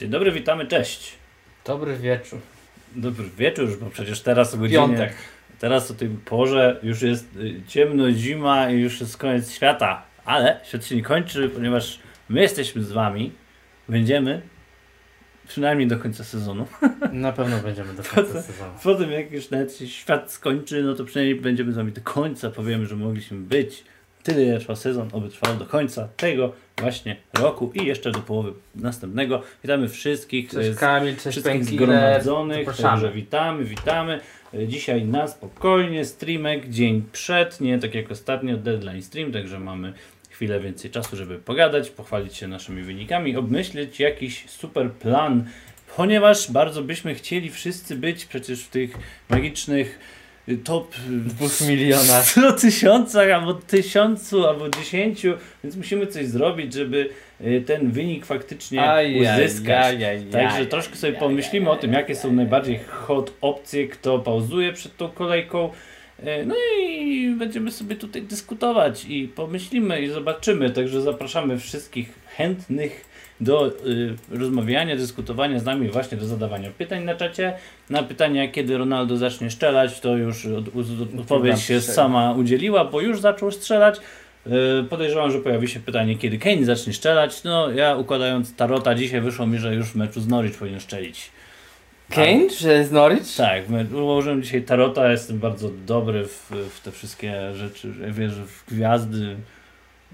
Dzień dobry, witamy, cześć. Dobry wieczór. Dobry wieczór, bo przecież teraz o godzinie... Piątek. Teraz o tej porze już jest y, ciemno, zima i już jest koniec świata. Ale świat się nie kończy, ponieważ my jesteśmy z wami. Będziemy przynajmniej do końca sezonu. Na pewno będziemy do końca sezonu. Potem jak już nawet się świat skończy, no to przynajmniej będziemy z wami do końca. Powiemy, że mogliśmy być. Tyle ile trwał sezon, oby trwał do końca tego właśnie roku i jeszcze do połowy następnego. Witamy wszystkich. Cześć z- Kamil, cześć wszystkich Pękile. zgromadzonych. Także witamy, witamy. E, Dzisiaj na spokojnie, streamek, dzień przed, nie tak jak ostatnio, deadline stream, także mamy chwilę więcej czasu, żeby pogadać, pochwalić się naszymi wynikami, obmyślić jakiś super plan, ponieważ bardzo byśmy chcieli wszyscy być przecież w tych magicznych top Dwóch milionach. 100 tysiącach, albo tysiącu, albo dziesięciu, więc musimy coś zrobić, żeby y, ten wynik faktycznie uzyskać. Także troszkę sobie pomyślimy o tym, jakie są najbardziej hot opcje, kto pauzuje przed tą kolejką. E, No i będziemy sobie tutaj dyskutować i pomyślimy i zobaczymy. Także zapraszamy wszystkich chętnych do y, rozmawiania, dyskutowania z nami, właśnie do zadawania pytań na czacie. Na pytania, kiedy Ronaldo zacznie strzelać, to już od, od, odpowiedź się sama udzieliła, bo już zaczął strzelać. E, Podejrzewam, że pojawi się pytanie, kiedy Kane zacznie strzelać. No, ja układając tarota, dzisiaj wyszło mi, że już w meczu z Norwich powinien strzelić. Kane, że z Norwich? Tak, ułożyłem dzisiaj tarota, jestem bardzo dobry w, w te wszystkie rzeczy. Wierzę w gwiazdy.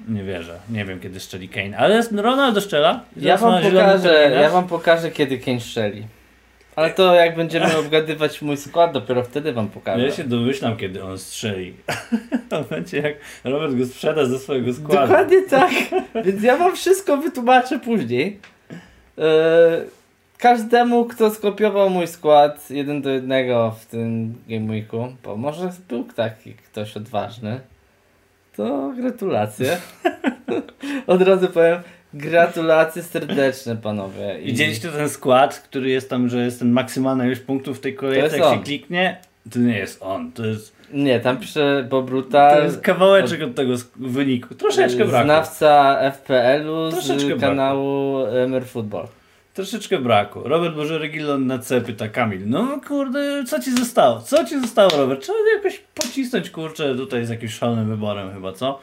Nie wierzę. Nie wiem, kiedy strzeli Kane. Ale Ronaldo strzela. Ja wam pokażę, ja wam pokażę kiedy Kane strzeli. Ale to jak będziemy obgadywać mój skład, dopiero wtedy wam pokażę. Ja się domyślam, kiedy on strzeli. to będzie jak Robert go sprzeda ze swojego składu. Dokładnie tak. Więc ja wam wszystko wytłumaczę później. Eee, każdemu, kto skopiował mój skład jeden do jednego w tym Game Weeku, bo może był taki ktoś odważny, to gratulacje. Od razu powiem, gratulacje serdeczne panowie. I Widzieliście ten skład, który jest tam, że jest ten maksymalna ilość punktów w tej kolejce, jak się on. kliknie? To nie jest on, to jest, Nie, tam pisze Bob Brutal. to jest kawałeczek od tego wyniku. Troszeczkę brakło. Znawca FPL-u z kanału Emer Football. Troszeczkę brakło. Robert Boże Regilon na C pyta Kamil. No kurde, co ci zostało? Co ci zostało, Robert? Trzeba jakoś pocisnąć, kurczę, tutaj z jakimś szalonym wyborem chyba, co?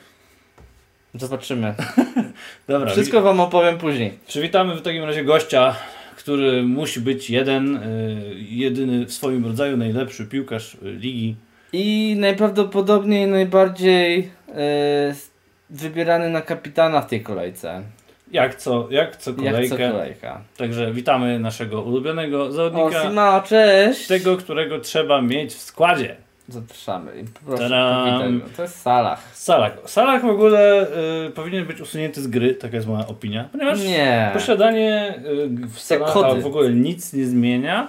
Zobaczymy. Dobra, Wszystko wam opowiem później. Przywitamy w takim razie gościa, który musi być jeden, y, jedyny w swoim rodzaju, najlepszy piłkarz y, ligi. I najprawdopodobniej najbardziej e, wybierany na kapitana w tej kolejce. Jak co, jak co Jak co kolejkę. kolejka. Także witamy naszego ulubionego zawodnika, Sima, cześć! tego, którego trzeba mieć w składzie. Zapraszamy. I proszę. To jest Salah. Salah. Salah w ogóle y, powinien być usunięty z gry, taka jest moja opinia, ponieważ Nie. posiadanie y, w Salaha w ogóle nic nie zmienia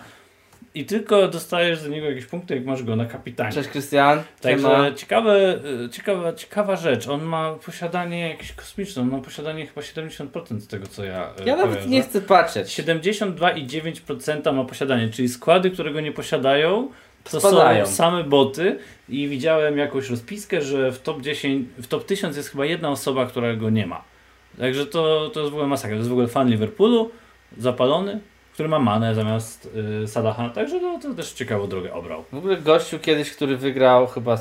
i tylko dostajesz za niego jakieś punkty, jak masz go na kapitanie. Cześć Krystian. Także Siema. ciekawe, y, ciekawa, ciekawa rzecz. On ma posiadanie jakieś kosmiczne. On ma posiadanie chyba 70% z tego, co ja. y, Ja nawet kojarzę. nie chcę patrzeć. 72,9% ma posiadanie, czyli składy, które go nie posiadają, to Spadają. są same boty. I widziałem jakąś rozpiskę, że w top 10, w top 1000 jest chyba jedna osoba, która go nie ma. Także to, to jest w ogóle masakra. To jest w ogóle fan Liverpoolu, zapalony, który ma manę zamiast y, Salaha. Także no, to też ciekawą drogę obrał. W ogóle gościu kiedyś, który wygrał chyba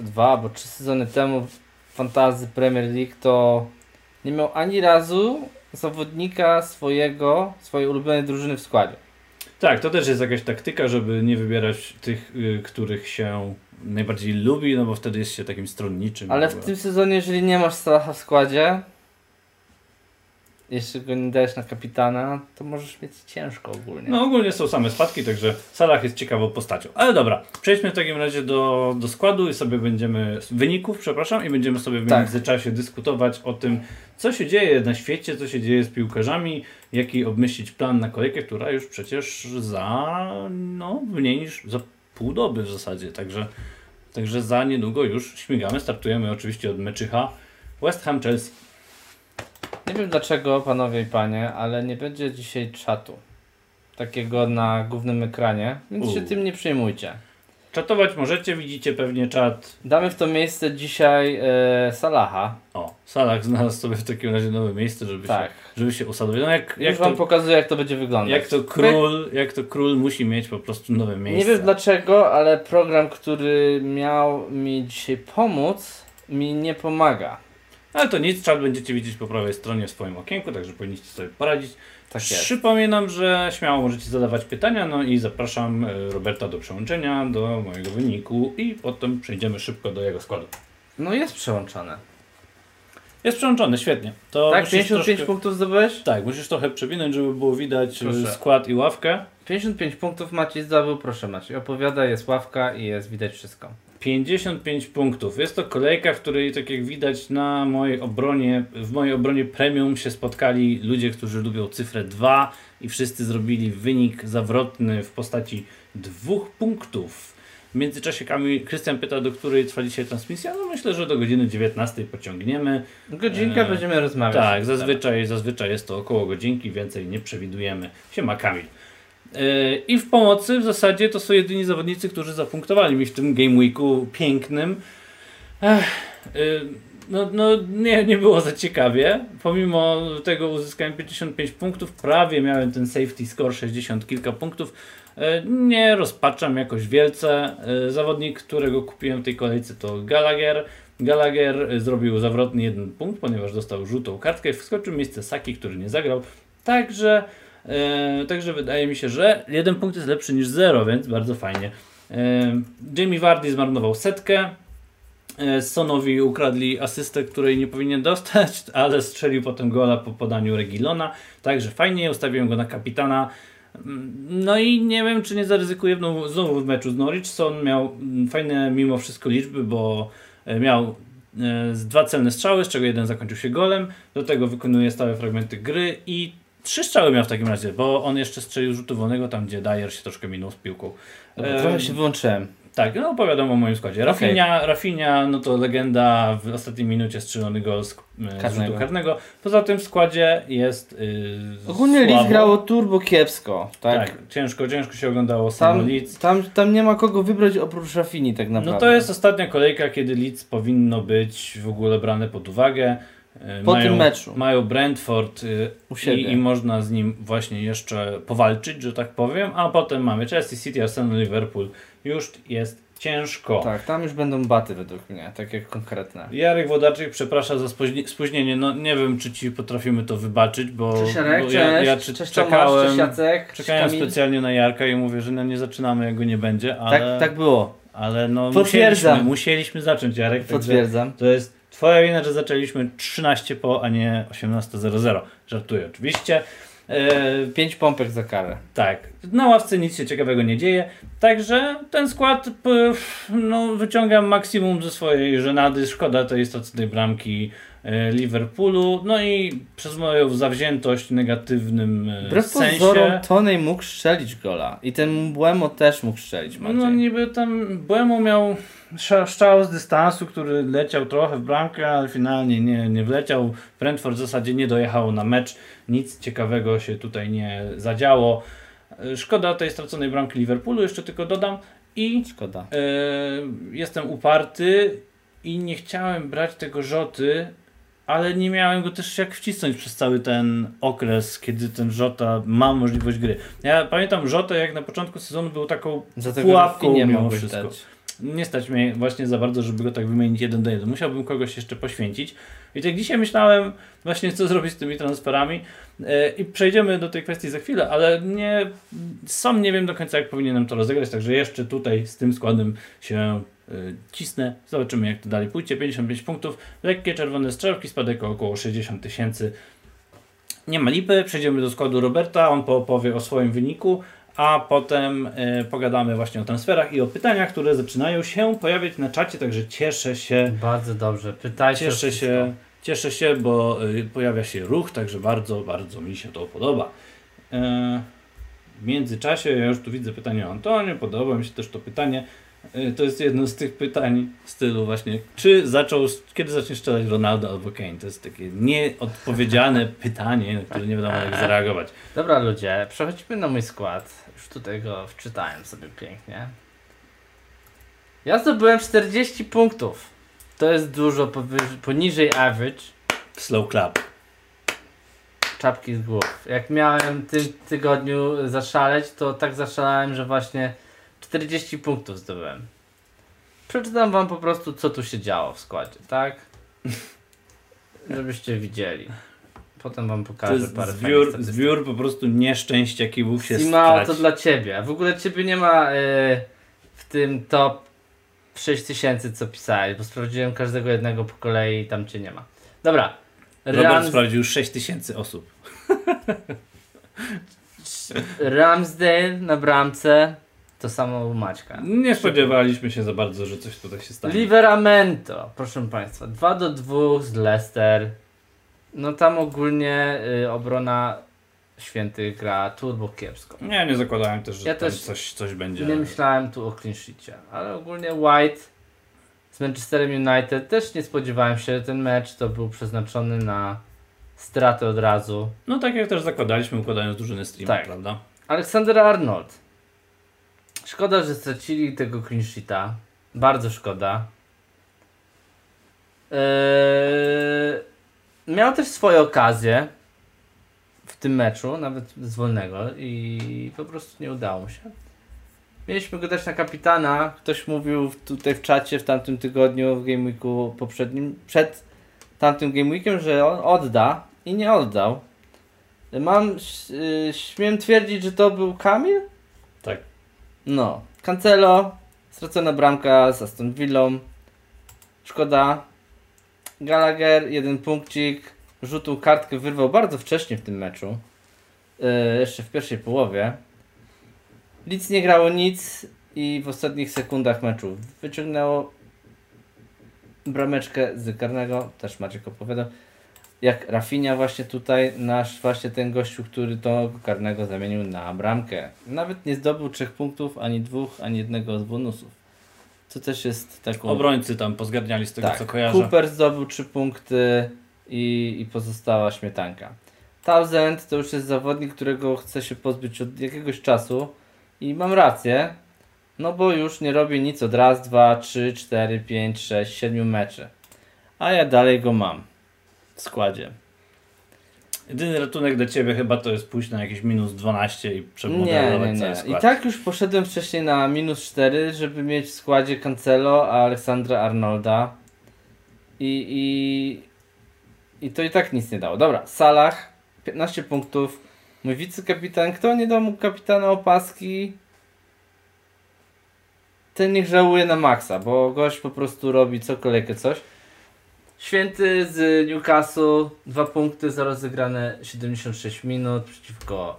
dwa albo trzy sezony temu w Fantasy Premier League, to nie miał ani razu zawodnika swojego, swojej ulubionej drużyny w składzie. Tak, to też jest jakaś taktyka, żeby nie wybierać tych, y, których się najbardziej lubi, no bo wtedy jest się takim stronniczym. Ale w tym sezonie, jeżeli nie masz Salaha w składzie, jeszcze go nie dajesz na kapitana, to możesz mieć ciężko ogólnie. No ogólnie są same spadki, także Salah jest ciekawą postacią. Ale dobra, przejdźmy w takim razie do, do składu i sobie będziemy, wyników, przepraszam, i będziemy sobie w Tak. międzyczasie dyskutować o tym, co się dzieje na świecie, co się dzieje z piłkarzami, jaki obmyślić plan na kolejkę, która już przecież za, no, mniej niż za pół doby w zasadzie, także, także za niedługo już śmigamy, startujemy oczywiście od meczycha West Ham Chelsea. Nie wiem dlaczego, panowie i panie, ale nie będzie dzisiaj czatu. Takiego na głównym ekranie, więc się U. tym nie przejmujcie. Czatować możecie, widzicie pewnie czat. Damy w to miejsce dzisiaj e, Salaha. O, Salach znalazł sobie w takim razie nowe miejsce, żeby, tak. się, żeby się usadowić. No jak, jak Już wam to, pokazuję, jak to będzie wyglądać. Jak to, król, jak to król musi mieć po prostu nowe miejsce. Nie wiem dlaczego, ale program, który miał mi dzisiaj pomóc, mi nie pomaga. Ale to nic, czat będziecie widzieć po prawej stronie w swoim okienku, także powinniście sobie poradzić. Tak jest. Przypominam, że śmiało możecie zadawać pytania, no i zapraszam e, Roberta do przełączenia do mojego wyniku i potem przejdziemy szybko do jego składu. No jest przełączone. Jest przełączony, świetnie. To tak, 55 troszkę... punktów zdobyłeś? Tak, musisz trochę przewinąć, żeby było widać e, proszę. skład i ławkę. 55 punktów Maciej zdobył, proszę Maciej. Opowiada, jest ławka i jest widać wszystko. 55 punktów. Jest to kolejka, w której tak jak widać na mojej obronie, w mojej obronie premium się spotkali ludzie, którzy lubią cyfrę 2 i wszyscy zrobili wynik zawrotny w postaci dwóch punktów. W międzyczasie Kamil, Krystian pyta, do której trwa dzisiaj transmisja. No myślę, że do godziny 19 pociągniemy. Godzinkę e, będziemy rozmawiać. Tak, zazwyczaj, zazwyczaj jest to około godzinki, więcej nie przewidujemy. Siema Kamil. E, I w pomocy w zasadzie to są jedyni zawodnicy, którzy zapunktowali mi w tym Game Weeku pięknym. Ech, e, no, no nie, nie było za ciekawie. Pomimo tego uzyskałem 55 punktów, prawie miałem ten safety score 60 kilka punktów. E, nie rozpaczam jakoś wielce. Zawodnik, którego kupiłem w tej kolejce to Gallagher. Gallagher zrobił zawrotny jeden punkt, ponieważ dostał żółtą kartkę. Wskoczył miejsce Saki, który nie zagrał. Także E, także wydaje mi się, że jeden punkt jest lepszy niż zero, więc bardzo fajnie. E, Jamie Vardy zmarnował setkę. E, Sonowi ukradli asystę, której nie powinien dostać, ale strzelił potem gola po podaniu Regilona. Także fajnie, ustawiłem go na kapitana. Mm, no i nie wiem, czy nie zaryzykuję znowu w meczu z Norwich. Son miał mm, fajne mimo wszystko liczby, bo miał dwa celne strzały, z czego jeden zakończył się golem. Do tego wykonuje stałe fragmenty gry i Trzy strzały miał w takim razie, bo on jeszcze strzelił rzutu wolnego tam, gdzie Dyer się troszkę minął z piłką. trochę się wyłączyłem. Tak, no opowiadam o moim składzie. Rafinha, okay. Rafinha no to legenda w ostatniej minucie strzelony gol z, z rzutu karnego. Poza tym w składzie jest yy, Ogólnie Leeds grało turbo kiepsko. Tak? tak, ciężko, ciężko się oglądało sam Leeds. Tam, tam nie ma kogo wybrać oprócz Rafini tak naprawdę. No to jest ostatnia kolejka, kiedy Leeds powinno być w ogóle brane pod uwagę. E, po mają, tym meczu. Mają Brentford y, i, i, można z nim właśnie jeszcze powalczyć, że tak powiem, a potem mamy Chelsea City, Arsenal, Liverpool. Już jest ciężko. Tak, tam już będą baty według mnie, takie konkretne. Jarek Wodaczyk przeprasza za spóźnienie. No nie wiem, czy ci potrafimy to wybaczyć, bo, cześć, Jarek, bo ja, cześć, ja czy, cześć, czekałem, cześć Jacek, czekałem cześć, specjalnie na Jarka i mówię, że no nie zaczynamy, jak go nie będzie, ale... Tak, tak było. Ale no musieliśmy, musieliśmy zacząć, Jarek. Potwierdzam. To jest Twoja wina, że zaczęliśmy 13 po, a nie 18.00. Żartuję oczywiście. E, pięć pompek za karę. Tak. Na ławce nic się ciekawego nie dzieje. Także ten skład no, wyciągam maksimum ze swojej żenady. Szkoda tej istotnej bramki Liverpoolu. No i przez moją zawziętość negatywnym e, Wbrew sensie. pozorom Tony mógł strzelić gola. I ten Błemo też mógł strzelić. Maciej. No niby tam Błemo miał strzał z dystansu, który leciał trochę w bramkę, ale finalnie nie, nie wleciał. Brentford w zasadzie nie dojechał na mecz. Nic ciekawego się tutaj nie zadziało. Szkoda tej straconej bramki Liverpoolu, jeszcze tylko dodam. I Szkoda. E, jestem uparty i nie chciałem brać tego rzoty, ale nie miałem go też jak wcisnąć przez cały ten okres, kiedy ten Żota ma możliwość gry. Ja pamiętam Rzotę, jak na początku sezonu był taką pułapką mimo wszystko. Dać nie stać mnie właśnie za bardzo, żeby go tak wymienić jeden do jeden. Musiałbym kogoś jeszcze poświęcić. I tak dzisiaj myślałem właśnie, co zrobić z tymi transferami. E, I przejdziemy do tej kwestii za chwilę, ale nie, sam nie wiem do końca, jak powinienem to rozegrać, także jeszcze tutaj z tym składem się cisnę. Zobaczymy, jak to dalej pójdzie. 55 punktów, lekkie czerwone strzałki, spadek o około 60 tysięcy. Nie ma lipy, przejdziemy do składu Roberta, on opowie o swoim wyniku, a potem y, pogadamy właśnie o transferach i o pytaniach, które zaczynają się pojawiać na czacie, także cieszę się. Bardzo dobrze, pytajcie. Cieszę się, cieszę się, bo y, pojawia się ruch, także bardzo, bardzo mi się to podoba. Y, w międzyczasie, ja już tu widzę pytanie o Antoniu, podoba mi się też to pytanie. To jest jedno z tych pytań w stylu właśnie, czy zaczął, kiedy zacznie strzelać Ronaldo albo Kane? To jest takie nieodpowiedziane pytanie, na które nie wiadomo jak zareagować. Dobra ludzie, przechodzimy na mój skład. Już tutaj go wczytałem sobie pięknie. Ja zdobyłem 40 punktów. To jest dużo poniżej average. Slow clap. Czapki z głów. Jak miałem w tym tygodniu zaszaleć, to tak zaszalałem, że właśnie 40 punktów zdobyłem. Przeczytam wam po prostu, co tu się działo w składzie, tak? Żebyście widzieli. Potem wam pokażę to jest parę zbiór, zbiór po prostu nieszczęścia kiwów się Sima, to dla ciebie. W ogóle ciebie nie ma y, w tym top 6000 co pisałeś, bo sprawdziłem każdego jednego po kolei i tam cię nie ma. Dobra. Robert Rams... sprawdził już 6000 osób. Ramsdale na bramce. To samo u Maćka. Nie spodziewaliśmy się za bardzo, że coś tutaj się stanie. Liveramento, proszę Państwa. 2 do 2 z Leicester. No tam ogólnie y, obrona święty gra turbo kiepsko. Nie, nie zakładałem też, że ja też coś, coś będzie. Nie myślałem tu o clean sheetie, ale ogólnie White z Manchesterem United też nie spodziewałem się, że ten mecz to był przeznaczony na stratę od razu. No tak jak też zakładaliśmy układając drużyny stream, tak. prawda? Aleksander Arnold. Szkoda, że stracili tego clean. Bardzo szkoda. Eee miał też swoje okazje w tym meczu, nawet z wolnego i po prostu nie udało się. Mieliśmy go też na kapitana. Ktoś mówił tutaj w czacie w tamtym tygodniu, w Game Weeku poprzednim, przed tamtym Game Weekiem, że on odda i nie oddał. Mam, yy, śmiem twierdzić, że to był Kamil? No. Cancelo, stracona bramka z Aston Villą. Szkoda, Gallagher, jeden punkcik, rzutą kartkę wyrwał bardzo wcześnie w tym meczu. Yy, jeszcze w pierwszej połowie. Nic nie grało nic i w ostatnich sekundach meczu wyciągnęło brameczkę z karnego, też Maciek opowiadał. Jak Rafinha właśnie tutaj, nasz właśnie ten gościu, który to karnego zamienił na bramkę. Nawet nie zdobył trzech punktów, ani dwóch, ani jednego z bonusów. To też jest taką... Obrońcy tam pozgarniali z tego, tak. co kojarzę. Cooper zdobył 3 punkty i, i pozostała śmietanka. Thousand to już jest zawodnik, którego chcę się pozbyć od jakiegoś czasu i mam rację, no bo już nie robi nic od raz, dwa, trzy, cztery, pięć, sześć, siedmiu meczy. A ja dalej go mam składzie. Jedyny ratunek dla ciebie chyba to jest pójść na jakieś minus 12 i przemodelować nie, nie, nie. I tak już poszedłem wcześniej na minus 4, żeby mieć w składzie Cancelo, a Aleksandra Arnolda. I, i, I to i tak nic nie dało. Dobra, Salah 15 punktów. Mój wicekapitan, kto nie dał mu kapitana opaski? Ten niech żałuje na maksa, bo gość po prostu robi co kolejkę coś. Święty z Newcastle, dwa punkty za rozegrane 76 minut przeciwko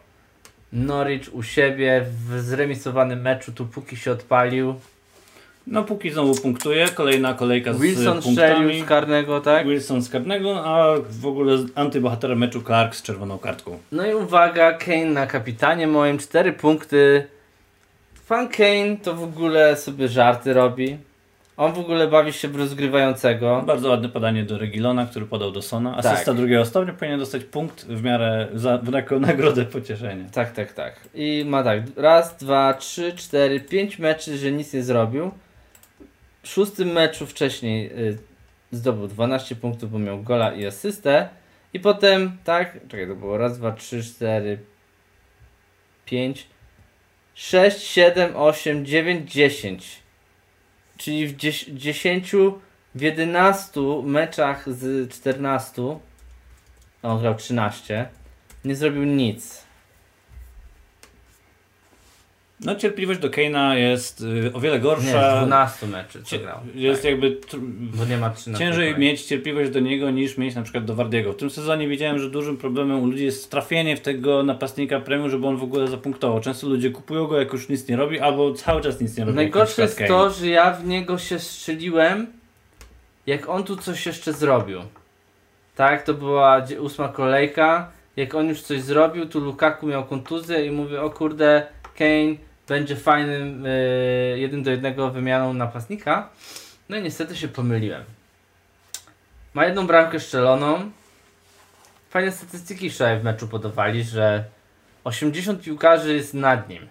Norwich u siebie w zremisowanym meczu, tu póki się odpalił. No póki znowu punktuje, kolejna kolejka z Wilson punktami. z karnego, tak? Wilson z karnego, a w ogóle antybohaterem meczu Clark z czerwoną kartką. No i uwaga, Kane na kapitanie moim, cztery punkty. Fan Kane to w ogóle sobie żarty robi. On w ogóle bawi się w rozgrywającego. Bardzo ładne podanie do Regilona, który podał do Sona. Asysta tak. drugiego stopnia powinien dostać punkt w miarę za jako nagrodę pocieszenia. Tak, tak, tak. I ma tak, raz, dwa, trzy, cztery, pięć meczy, że nic nie zrobił. W szóstym meczu wcześniej y, zdobył 12 punktów, bo miał gola i asystę. I potem, tak, czekaj, to było raz, dwa, trzy, cztery, pięć, sześć, siedem, osiem, dziewięć, dziesięć czyli w 10, w 11 meczach z 14, on grał 13, nie zrobił nic. No cierpliwość do Keina jest y, o wiele gorsza. Nie, 12 meczy co grał. Jest tak. jakby Bo nie ma 13 ciężej mieć cierpliwość do niego niż mieć na przykład do Wardiego. W tym sezonie widziałem, że dużym problemem u ludzi jest trafienie w tego napastnika premium, żeby on w ogóle zapunktował. Często ludzie kupują go jak już nic nie robi, albo cały czas nic nie robi. Najgorsze jest Kane. to, że ja w niego się strzeliłem jak on tu coś jeszcze zrobił. Tak, to była ósma kolejka. Jak on już coś zrobił, tu Lukaku miał kontuzję i mówię, o kurde, Kane będzie fajnym yy, jeden do jednego wymianą napastnika. No i niestety się pomyliłem. Ma jedną bramkę szczeloną. Fajne statystyki wczoraj w meczu podawali, że 80 piłkarzy jest nad nim.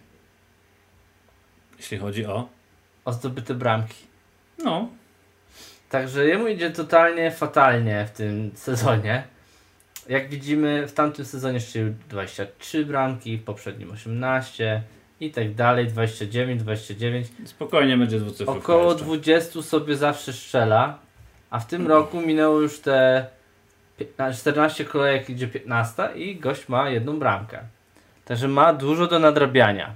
Jeśli chodzi o? O zdobyte bramki. No. Także jemu idzie totalnie fatalnie w tym sezonie. Jak widzimy, w tamtym sezonie strzelił 23 bramki, w poprzednim 18 i tak dalej, 29, 29. Spokojnie będzie dwucyfrowy. Około 20 sobie zawsze strzela, a w tym roku minęło już te 14 kolejek, idzie 15 i gość ma jedną bramkę. Także ma dużo do nadrabiania.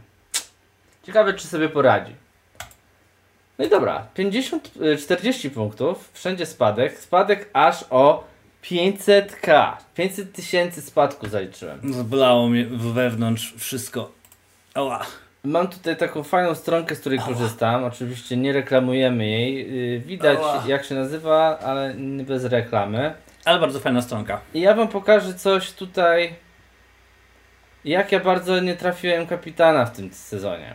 Ciekawe, czy sobie poradzi. No i dobra, 50, 40 y, punktów, wszędzie spadek, spadek aż o 500k, 500 tysięcy spadku zaliczyłem. Zblało mnie wewnątrz wszystko. Mam tutaj taką fajną stronkę, z której korzystam. Oczywiście nie reklamujemy jej. Y, widać jak się nazywa, ale bez reklamy. Ale bardzo fajna stronka. I ja wam pokażę coś tutaj. Jak ja bardzo nie trafiłem kapitana w tym sezonie.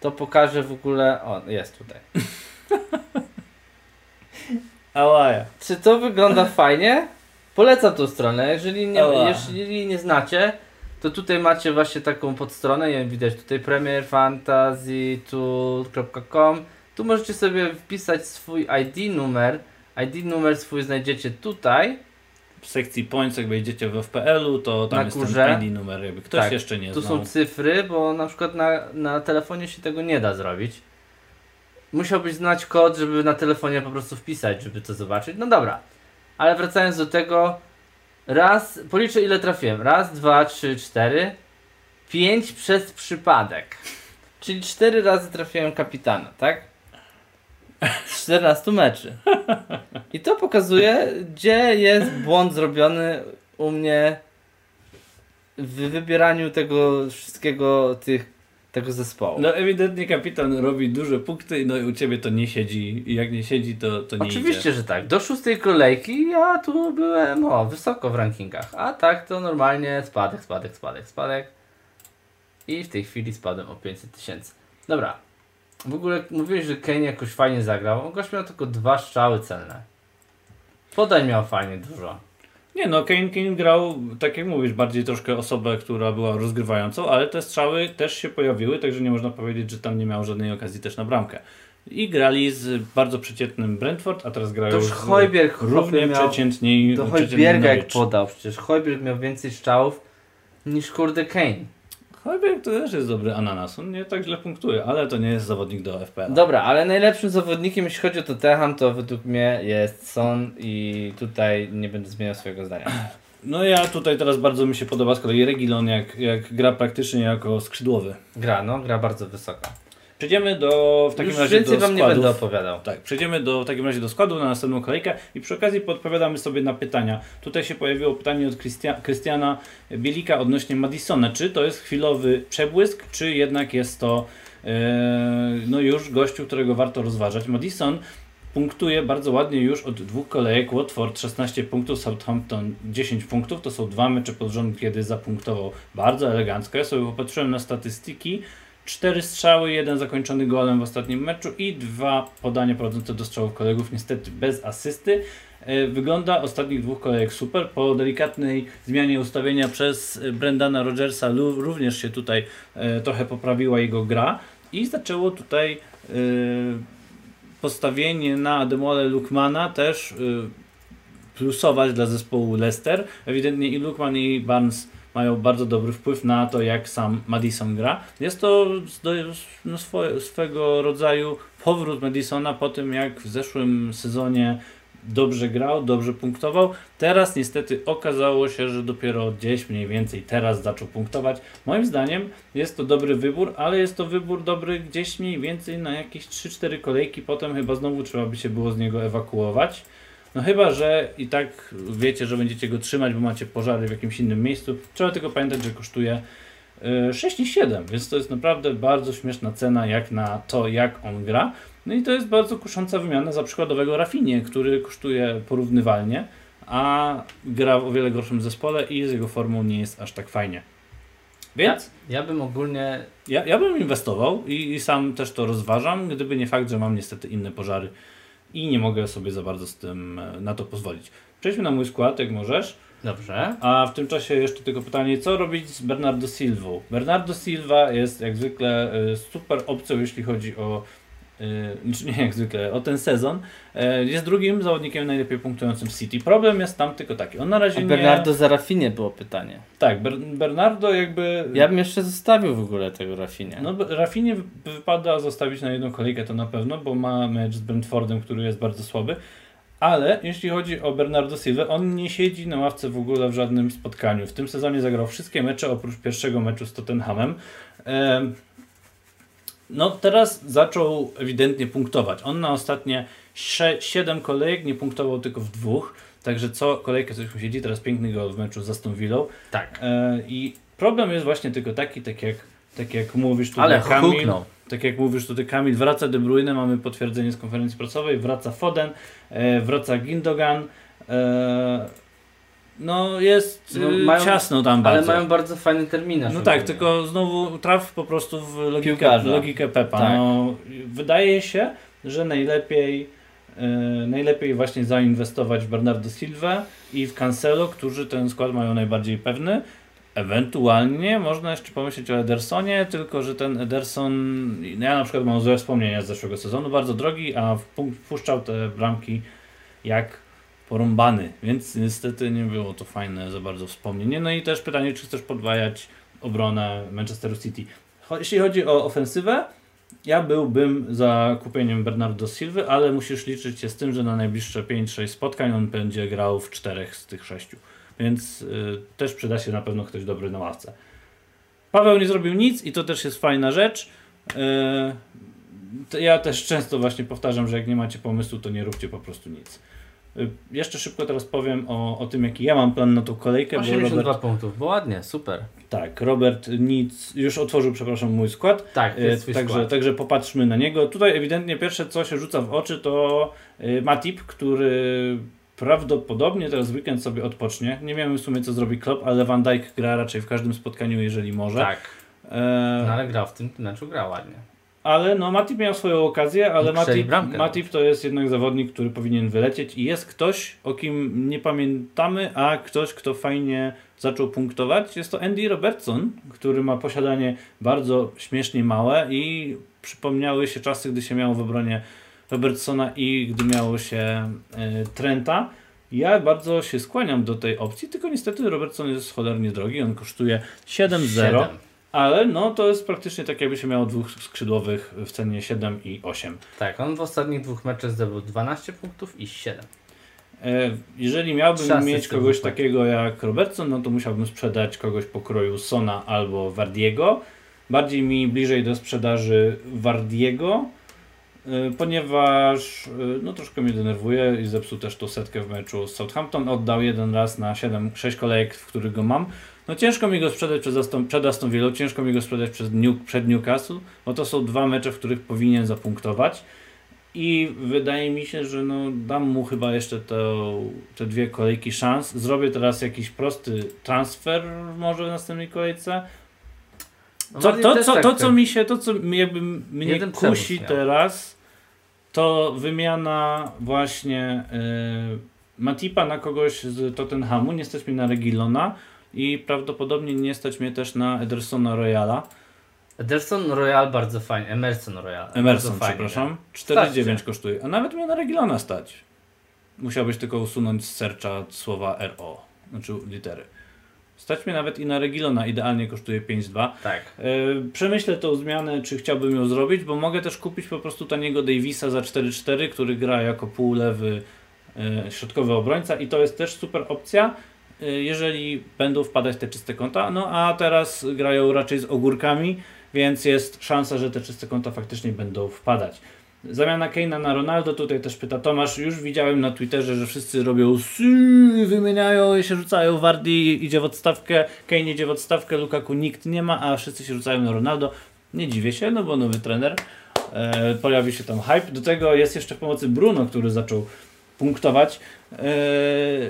To pokażę w ogóle. O, jest tutaj. Ałaja. Czy to wygląda fajnie? Polecam tą stronę. Jeżeli nie, jeżeli nie znacie, to tutaj macie właśnie taką podstronę, jak widać tutaj premierfantasytool.com Tu możecie sobie wpisać swój ID numer. ID numer swój znajdziecie tutaj. W sekcji points, jak wejdziecie w FPL-u, to tam na jest górze. ten ID numer, jakby ktoś tak, jeszcze nie tu znał. Tu są cyfry, bo na przykład na, na telefonie się tego nie da zrobić. Musiałbyś znać kod, żeby na telefonie po prostu wpisać, żeby to zobaczyć. No dobra. Ale wracając do tego, Raz, policzę ile trafiłem. Raz, dwa, trzy, cztery. Pięć przez przypadek. Czyli cztery razy trafiłem kapitana, tak? Z 14 meczy. I to pokazuje, gdzie jest błąd zrobiony u mnie w wybieraniu tego wszystkiego, tych tego zespołu. No ewidentnie kapitan robi duże punkty, no i u ciebie to nie siedzi i jak nie siedzi to, to nie Oczywiście, idzie. że tak. Do szóstej kolejki ja tu byłem o, wysoko w rankingach, a tak to normalnie spadek, spadek, spadek, spadek i w tej chwili spadłem o 500 tysięcy. Dobra, w ogóle mówiłeś, że Kane jakoś fajnie zagrał, on gość miał tylko dwa strzały celne. Podaj miał fajnie dużo. Nie no, Kane, Kane grał, tak jak mówisz, bardziej troszkę osobę, która była rozgrywającą, ale te strzały też się pojawiły, także nie można powiedzieć, że tam nie miał żadnej okazji też na bramkę. I grali z bardzo przeciętnym Brentford, a teraz grają z Hojbjerg równie miał, przeciętniej. Do Hojbjerga jak podał, przecież Hojbjerg miał więcej strzałów niż kurde Kane. Hojberg to też jest dobry ananas. On nie tak źle punktuje, ale to nie jest zawodnik do FPL. Dobra, ale najlepszym zawodnikiem, jeśli chodzi o Tottenham, to według mnie jest Son i tutaj nie będę zmieniał swojego zdania. No ja tutaj teraz bardzo mi się podoba z kolei Regilon, jak, jak gra praktycznie jako skrzydłowy. Gra, no, gra bardzo wysoko. Przejdziemy do w takim Już razie do wam nie będę opowiadał. Tak, przejdziemy do, w takim razie do składu na następną kolejkę i przy okazji podpowiadamy sobie na pytania. Tutaj się pojawiło pytanie od Krystiana Bielika odnośnie Madisona. Czy to jest chwilowy przebłysk, czy jednak jest to e, no już gościu, którego warto rozważać. Madison punktuje bardzo ładnie już od dwóch kolejek. Watford 16 punktów, Southampton 10 punktów. To są dwa mecze pod rząd, kiedy zapunktował bardzo elegancko. Ja sobie popatrzyłem na statystyki. Cztery strzały, jeden zakończony golem w ostatnim meczu i dwa podania prowadzące do strzałów kolegów, niestety bez asysty. E, wygląda ostatnich dwóch kolejek super. Po delikatnej zmianie ustawienia przez Brendana Rogersa również się tutaj e, trochę poprawiła jego gra i zaczęło tutaj e, postawienie na Demole Lukmana też plusować dla zespołu Leicester. Ewidentnie i Lukman i Barnes mają bardzo dobry wpływ na to, jak sam Madison gra. Jest to no, swego rodzaju powrót Madisona po tym, jak w zeszłym sezonie dobrze grał, dobrze punktował. Teraz niestety okazało się, że dopiero gdzieś mniej więcej teraz zaczął punktować. Moim zdaniem jest to dobry wybór, ale jest to wybór dobry gdzieś mniej więcej na jakieś 3-4 kolejki. Potem chyba znowu trzeba by się było z niego ewakuować. No chyba, że i tak wiecie, że będziecie go trzymać, bo macie pożary w jakimś innym miejscu. Trzeba tylko pamiętać, że kosztuje 6,7, e, więc to jest naprawdę bardzo śmieszna cena jak na to, jak on gra. No i to jest bardzo kusząca wymiana za przykładowego Rafinie, który kosztuje porównywalnie, a gra w o wiele gorszym zespole i z jego formą nie jest aż tak fajnie. Więc ja, ja bym ogólnie. Ja, ja bym inwestował i, i sam też to rozważam, gdyby nie fakt, że mam niestety inne pożary i nie mogę sobie za bardzo z tym e, na to pozwolić. Przejdźmy na mój skład, jak możesz. Dobrze. A w tym czasie jeszcze tylko pytanie, co robić z Bernardo Silva? Bernardo Silva jest jak zwykle e, super opcją, jeśli chodzi o Yy, nie jak zwykle, o ten sezon. Yy, jest drugim zawodnikiem najlepiej punktującym City. Problem jest tam tylko taki. On na razie A Bernardo nie... za Rafinie było pytanie. Tak, Ber Bernardo jakby. Ja bym jeszcze zostawił w ogóle tego Rafinie. No, Rafinie wypada zostawić na jedną kolejkę to na pewno, bo ma mecz z Brentfordem, który jest bardzo słaby. Ale jeśli chodzi o Bernardo Silva, on nie siedzi na ławce w ogóle w żadnym spotkaniu. W tym sezonie zagrał wszystkie mecze oprócz pierwszego meczu z Tottenhamem. No teraz zaczął ewidentnie punktować. On na ostatnie 7 kolejek nie punktował tylko w dwóch. Także co kolejkę coś mu siedzi. Teraz piękny gol w meczu z Aston Villą. Tak. E, I problem jest właśnie tylko taki, tak jak, tak jak mówisz tutaj Ale Kamil. Huknął. Tak jak mówisz tutaj Kamil, wraca De Bruyne, mamy potwierdzenie z konferencji prasowej, wraca Foden, e, wraca Gindogan. E, no jest no, y, mają, ciasno tam bardzo. Ale mają bardzo fajny terminarz. No tak, tylko znowu traf po prostu w logikę, logikę Pepa. Tak. No, wydaje się, że najlepiej yy, najlepiej właśnie zainwestować w Bernardo Silva i w Cancelo, którzy ten skład mają najbardziej pewny. Ewentualnie można jeszcze pomyśleć o Edersonie, tylko że ten Ederson, ja na przykład mam złe wspomnienia z zeszłego sezonu, bardzo drogi, a wpuszczał te bramki jak porąbany, więc niestety nie było to fajne za bardzo wspomnienie. No i też pytanie, czy chcesz podwajać obronę Manchesteru City. Jeśli chodzi o ofensywę, ja byłbym za kupieniem Bernardo Silva, ale musisz liczyć się z tym, że na najbliższe 5-6 spotkań on będzie grał w czterech z tych sześciu. Więc y, też przyda się na pewno ktoś dobry na ławce. Paweł nie zrobił nic i to też jest fajna rzecz. Y, ja też często właśnie powtarzam, że jak nie macie pomysłu, to nie róbcie po prostu nic. Y, jeszcze szybko teraz powiem o, o tym, jaki ja mam plan na tą kolejkę. 82 Robert, punktów, bo ładnie, super. Tak, Robert nic już otworzył, przepraszam, mój skład. Tak, jest y, także, skład. także popatrzmy na niego. Tutaj ewidentnie pierwsze, co się rzuca w oczy, to y, Matip, który prawdopodobnie teraz weekend sobie odpocznie. Nie wiem w sumie, co zrobi Klopp, ale Van Dijk gra raczej w każdym spotkaniu, jeżeli może. Tak. E... No ale gra w tym meczu, gra ładnie. Ale no Matip miał swoją okazję, ale Matip, Matip to jest jednak zawodnik, który powinien wylecieć i jest ktoś, o kim nie pamiętamy, a ktoś, kto fajnie zaczął punktować. Jest to Andy Robertson, który ma posiadanie bardzo śmiesznie małe i przypomniały się czasy, gdy się miało w obronie Robertsona i gdy miało się y, Trenta. Ja bardzo się skłaniam do tej opcji, tylko niestety Robertson jest cholernie drogi, on kosztuje 7-0. Ale no to jest praktycznie tak, jakby się miało dwóch skrzydłowych w cenie 7 i 8. Tak, on w ostatnich dwóch meczach zdobył 12 punktów i 7. E, jeżeli miałbym mieć kogoś takiego jak Robertson, no to musiałbym sprzedać kogoś pokroju Sona albo Wardiego. Bardziej mi bliżej do sprzedaży Wardiego, e, ponieważ e, no troszkę mnie denerwuje i zepsuł też tą setkę w meczu z Southampton. Oddał jeden raz na 7, 6 kolejek, w których go mam. No ciężko mi go sprzedać przed Aston, przed Aston Villa, ciężko mi go sprzedać przed, New, przed Newcastle, bo to są dwa mecze, w których powinien zapunktować. I wydaje mi się, że no, dam mu chyba jeszcze to, te dwie kolejki szans. Zrobię teraz jakiś prosty transfer może w następnej kolejce. No, co, to, co, tak to, co mi się, to co jakby mnie kusi teraz, to wymiana właśnie y, Matipa na kogoś z Tottenhamu, nie mi na Regilona i prawdopodobnie nie stać mnie też na Edersona Royala. Ederson Royal bardzo fajnie, Emerson Royal. Emerson, przepraszam. 49 kosztuje, a nawet mnie na Regilona stać. Musiałbyś tylko usunąć z serca słowa RO, znaczy litery. Stać mnie nawet i na Regilona, idealnie kosztuje 5,2. Tak. Yy, przemyślę tą zmianę, czy chciałbym ją zrobić, bo mogę też kupić po prostu taniego Davisa za 4,4, który gra jako półlewy yy, środkowy obrońca i to jest też super opcja. Y, jeżeli będą wpadać te czyste konta. No a teraz grają raczej z ogórkami, więc jest szansa, że te czyste konta faktycznie będą wpadać. Zamiana Keina na Ronaldo, tutaj też pyta Tomasz, już widziałem na Twitterze, że wszyscy robią wymieniają się rzucają, Wardy idzie w odstawkę, Kane idzie w odstawkę, Lukaku nikt nie ma, a wszyscy się rzucają na Ronaldo. Nie dziwię się, no bo nowy trener, e, pojawi się tam hype. Do tego jest jeszcze w pomocy Bruno, który zaczął punktować. Yy,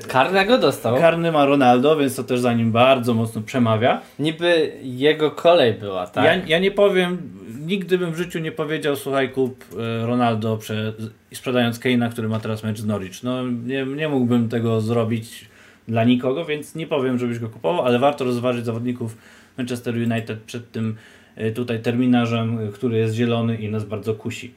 Karnego dostał. Karny ma Ronaldo, więc to też za nim bardzo mocno przemawia. Niby jego kolej była, tak? Ja, ja nie powiem, nigdy bym w życiu nie powiedział, słuchaj, kup e, Ronaldo prze, sprzedając Keina, który ma teraz mecz z Norwich. No, nie, nie mógłbym tego zrobić dla nikogo, więc nie powiem, żebyś go kupował, ale warto rozważyć zawodników Manchester United przed tym e, tutaj terminarzem, który jest zielony i nas bardzo kusi.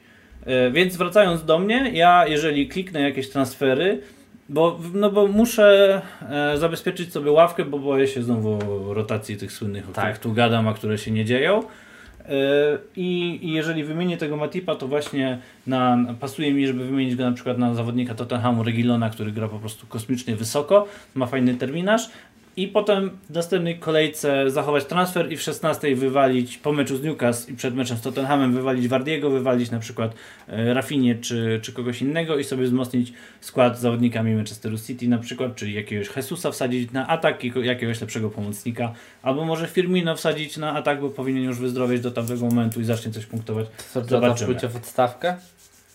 E, więc wracając do mnie, ja jeżeli kliknę jakieś transfery, bo, no bo muszę e, zabezpieczyć sobie ławkę, bo boję się znowu rotacji tych słynnych, o tak. których tu gadam, a które się nie dzieją. E, I, I, jeżeli wymienię tego Matipa, to właśnie na, pasuje mi, żeby wymienić go na przykład na zawodnika Tottenhamu Regilona, który gra po prostu kosmicznie wysoko, ma fajny terminarz, i potem w następnej kolejce zachować transfer i w 16 wywalić po meczu z Newcastle i przed meczem z Tottenhamem wywalić Wardiego, wywalić na przykład e, Rafinie czy, czy kogoś innego i sobie wzmocnić skład z zawodnikami Manchesteru City na przykład, czyli jakiegoś Jesusa wsadzić na atak i jakiegoś lepszego pomocnika, albo może Firmino wsadzić na atak, bo powinien już wyzdrowieć do tamtego momentu i zacznie coś punktować. Co, Zobaczymy. pójdzie w odstawkę?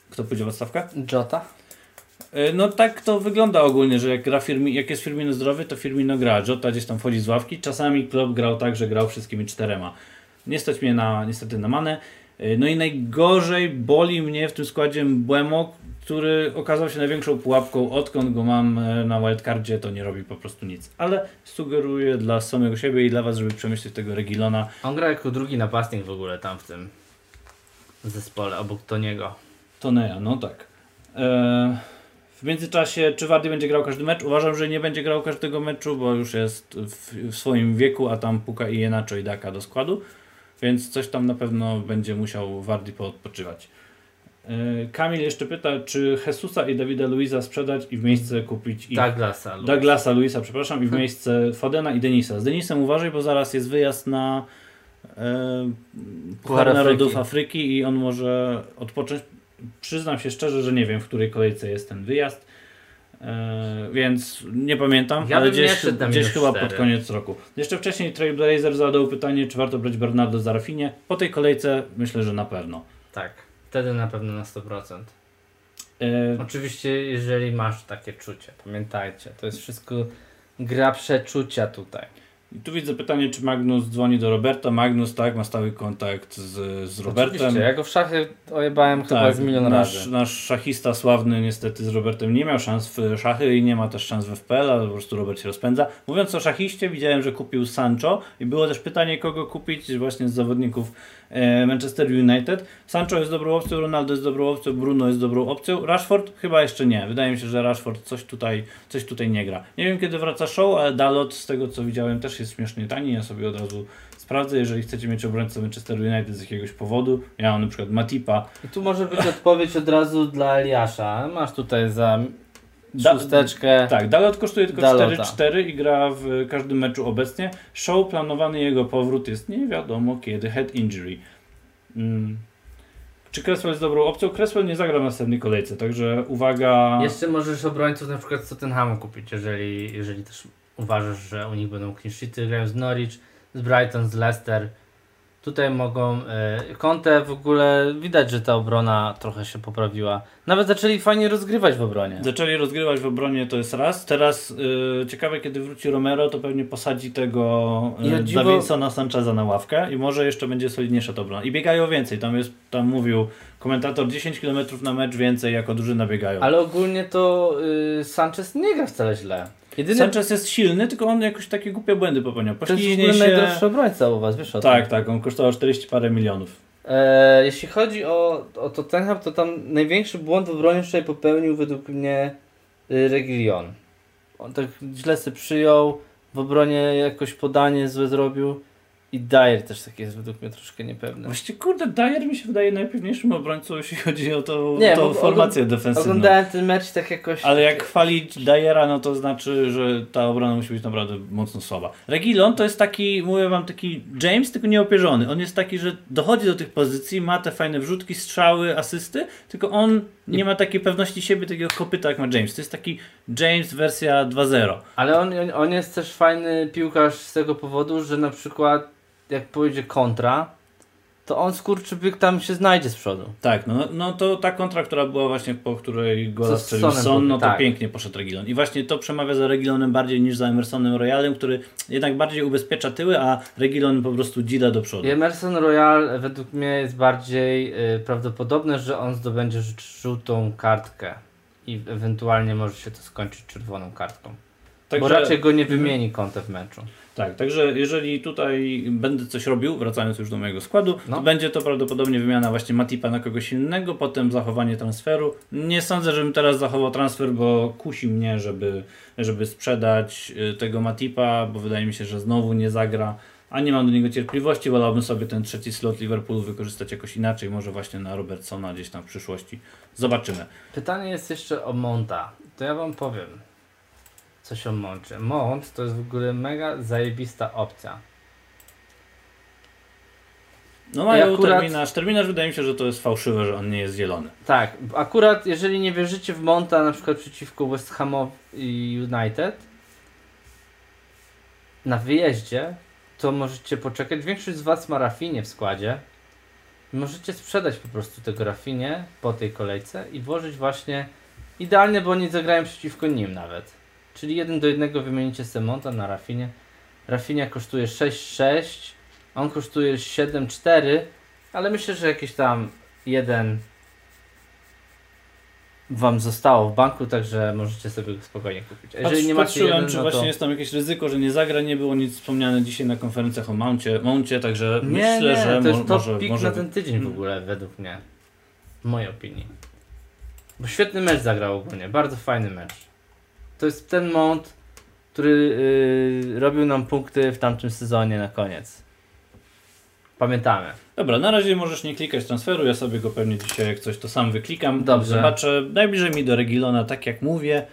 Kto pójdzie w odstawkę? Jota. E, no tak to wygląda ogólnie, że jak, gra Firmi, jak jest Firmino zdrowy, to Firmino gra. Jota gdzieś tam wchodzi z ławki. Czasami Klopp grał tak, że grał wszystkimi czterema. Nie stać mnie na, niestety na manę. E, no i najgorzej boli mnie w tym składzie Błemo, który okazał się największą pułapką. Odkąd go mam e, na wildcardzie, to nie robi po prostu nic. Ale sugeruję dla samego siebie i dla Was, żeby przemyśleć tego Regilona. On gra jako drugi napastnik w ogóle tam w tym zespole, obok Toniego. Toneja, no tak. Eee... W międzyczasie, czy Wardy będzie grał każdy mecz? Uważam, że nie będzie grał każdego meczu, bo już jest w, w swoim wieku, a tam puka i Jenacho i Daka do składu, więc coś tam na pewno będzie musiał Wardy poodpoczywać. Yy, Kamil jeszcze pyta, czy Jesusa i Davida Luisa sprzedać i w miejsce kupić ich... Douglasa. Douglasa Luisa, przepraszam, i w miejsce Fodena i Denisa. Z Denisem uważaj, bo zaraz jest wyjazd na e, Puchar Narodów Afryki i on może odpocząć przyznam się szczerze, że nie wiem, w której kolejce jest ten wyjazd. E, więc nie pamiętam, ja ale gdzieś, gdzieś chyba pod koniec roku. Jeszcze wcześniej Trailblazer zadał pytanie, czy warto brać Bernardo za Rafinie. Po tej kolejce myślę, że na pewno. Tak, wtedy na pewno na 100%. E... Oczywiście, jeżeli masz takie czucie, pamiętajcie, to jest wszystko gra przeczucia tutaj. I tu widzę pytanie, czy Magnus dzwoni do Roberta. Magnus, tak, ma stały kontakt z, z Robertem. Oczywiście, ja go w szachy ojebałem tak, chyba z milion nasz, razy. Nasz szachista sławny niestety z Robertem nie miał szans w szachy i nie ma też szans w FPL, ale po prostu Robert się rozpędza. Mówiąc o szachiście, widziałem, że kupił Sancho i było też pytanie, kogo kupić właśnie z zawodników Manchester United. Sancho jest dobrą opcją, Ronaldo jest dobrą opcją, Bruno jest dobrą opcją. Rashford chyba jeszcze nie. Wydaje mi się, że Rashford coś tutaj, coś tutaj nie gra. Nie wiem kiedy wraca show, ale Dalot z tego co widziałem też jest śmiesznie tani. Ja sobie od razu sprawdzę, jeżeli chcecie mieć obrońcę Manchester United z jakiegoś powodu. Ja mam na przykład Matipa. I tu może być odpowiedź od razu dla Eliasza. Masz tutaj za szósteczkę. tak, Dalot kosztuje tylko 4-4 i gra w każdym meczu obecnie. Show planowany jego powrót jest nie wiadomo kiedy, head injury. Hmm. Czy Cresswell jest dobrą opcją? Cresswell nie zagra w następnej kolejce, także uwaga. Jeszcze możesz obrońców na przykład z Tottenhamu kupić, jeżeli, jeżeli też uważasz, że u nich będą clean sheety, grają z Norwich, z Brighton, z Leicester. Tutaj mogą. Y, Conte w ogóle widać, że ta obrona trochę się poprawiła. Nawet zaczęli fajnie rozgrywać w obronie. Zaczęli rozgrywać w obronie, to jest raz. Teraz y, ciekawe, kiedy wróci Romero, to pewnie posadzi tego y, dziwo... Davidsona Sancheza na ławkę i może jeszcze będzie solidniejsza ta obrona. I biegają więcej. Tam jest, tam mówił komentator 10 km na mecz więcej jako drużyna biegają. Ale ogólnie to y, Sanchez nie gra wcale źle. Jedyny... Sanchez jest silny, tylko on jakoś takie głupie błędy popełniał. To jest się... najdroższy obrońca u Was, wiesz o Tak, tym. tak, on kosztował 40 parę milionów. E, jeśli chodzi o, o Tottenham, to tam największy błąd w obronie wczoraj popełnił według mnie y, Reglion. On tak źle sobie przyjął, w obronie jakoś podanie złe zrobił. I Dyer też taki jest według mnie troszkę niepewny. Właściwie kurde, Dyer mi się wydaje najpewniejszym obrońcą, jeśli chodzi o tą, nie, tą formację defensywną. Oglądałem ten mecz tak jakoś... Ale jak chwalić Dyera, no to znaczy, że ta obrona musi być naprawdę mocno słaba. Regilon to jest taki, mówię wam, taki James, tylko nieopierzony. On jest taki, że dochodzi do tych pozycji, ma te fajne wrzutki, strzały, asysty, tylko on nie ma takiej pewności siebie, takiego kopyta jak ma James. To jest taki James wersja 2.0. Ale on, on jest też fajny piłkarz z tego powodu, że na przykład jak pójdzie kontra, to on skurczybyk tam się znajdzie z przodu. Tak, no, no to ta kontra, która była właśnie po której gola strzelił Son, no to tak. pięknie poszedł Regilon. I właśnie to przemawia za Regilonem bardziej niż za Emersonem Royalem, który jednak bardziej ubezpiecza tyły, a Regilon po prostu dzila do przodu. I Emerson Royal według mnie jest bardziej y, prawdopodobne, że on zdobędzie żółtą kartkę i ewentualnie może się to skończyć czerwoną kartką. Także, Bo raczej go nie wymieni Conte w meczu. Tak, także jeżeli tutaj będę coś robił, wracając już do mojego składu, no. to będzie to prawdopodobnie wymiana właśnie Matipa na kogoś innego, potem zachowanie transferu. Nie sądzę, żebym teraz zachował transfer, bo kusi mnie, żeby, żeby sprzedać y, tego Matipa, bo wydaje mi się, że znowu nie zagra, a nie mam do niego cierpliwości. Wolałbym sobie ten trzeci slot Liverpoolu wykorzystać jakoś inaczej, może właśnie na Robertsona gdzieś tam w przyszłości. Zobaczymy. Pytanie jest jeszcze o Monta. To ja Wam powiem coś o Moncie. Mont to jest w ogóle mega zajebista opcja. No mają akurat, terminarz. Terminarz wydaje mi się, że to jest fałszywe, że on nie jest zielony. Tak, akurat jeżeli nie wierzycie w Monta na przykład przeciwko West Ham United na wyjeździe, to możecie poczekać. Większość z Was ma Rafinie w składzie. Możecie sprzedać po prostu tego Rafinie po tej kolejce i włożyć właśnie idealnie, bo oni zagrają przeciwko nim nawet. Czyli jeden do jednego wymienicie Semonta na Rafinie. Rafinia kosztuje 6,6, on kosztuje 7,4, ale myślę, że jakieś tam jeden Wam zostało w banku, także możecie sobie go spokojnie kupić. A jeżeli Patrz, nie macie patrzyłem, jeden, czy no właśnie to... jest tam jakieś ryzyko, że nie zagra, nie było nic wspomniane dzisiaj na konferencjach o Mouncie, Mouncie także nie, myślę, nie, że to jest to może, pik może... na ten tydzień w ogóle, według mnie. W mojej opinii. Bo świetny mecz zagrał ogólnie, bardzo fajny mecz. To jest ten mont, który yy, robił nam punkty w tamtym sezonie na koniec. Pamiętamy. Dobra, na razie możesz nie klikać transferu, ja sobie go pewnie dzisiaj jak coś to sam wyklikam. Dobrze. Zobaczę, najbliżej mi do Regilona, tak jak mówię.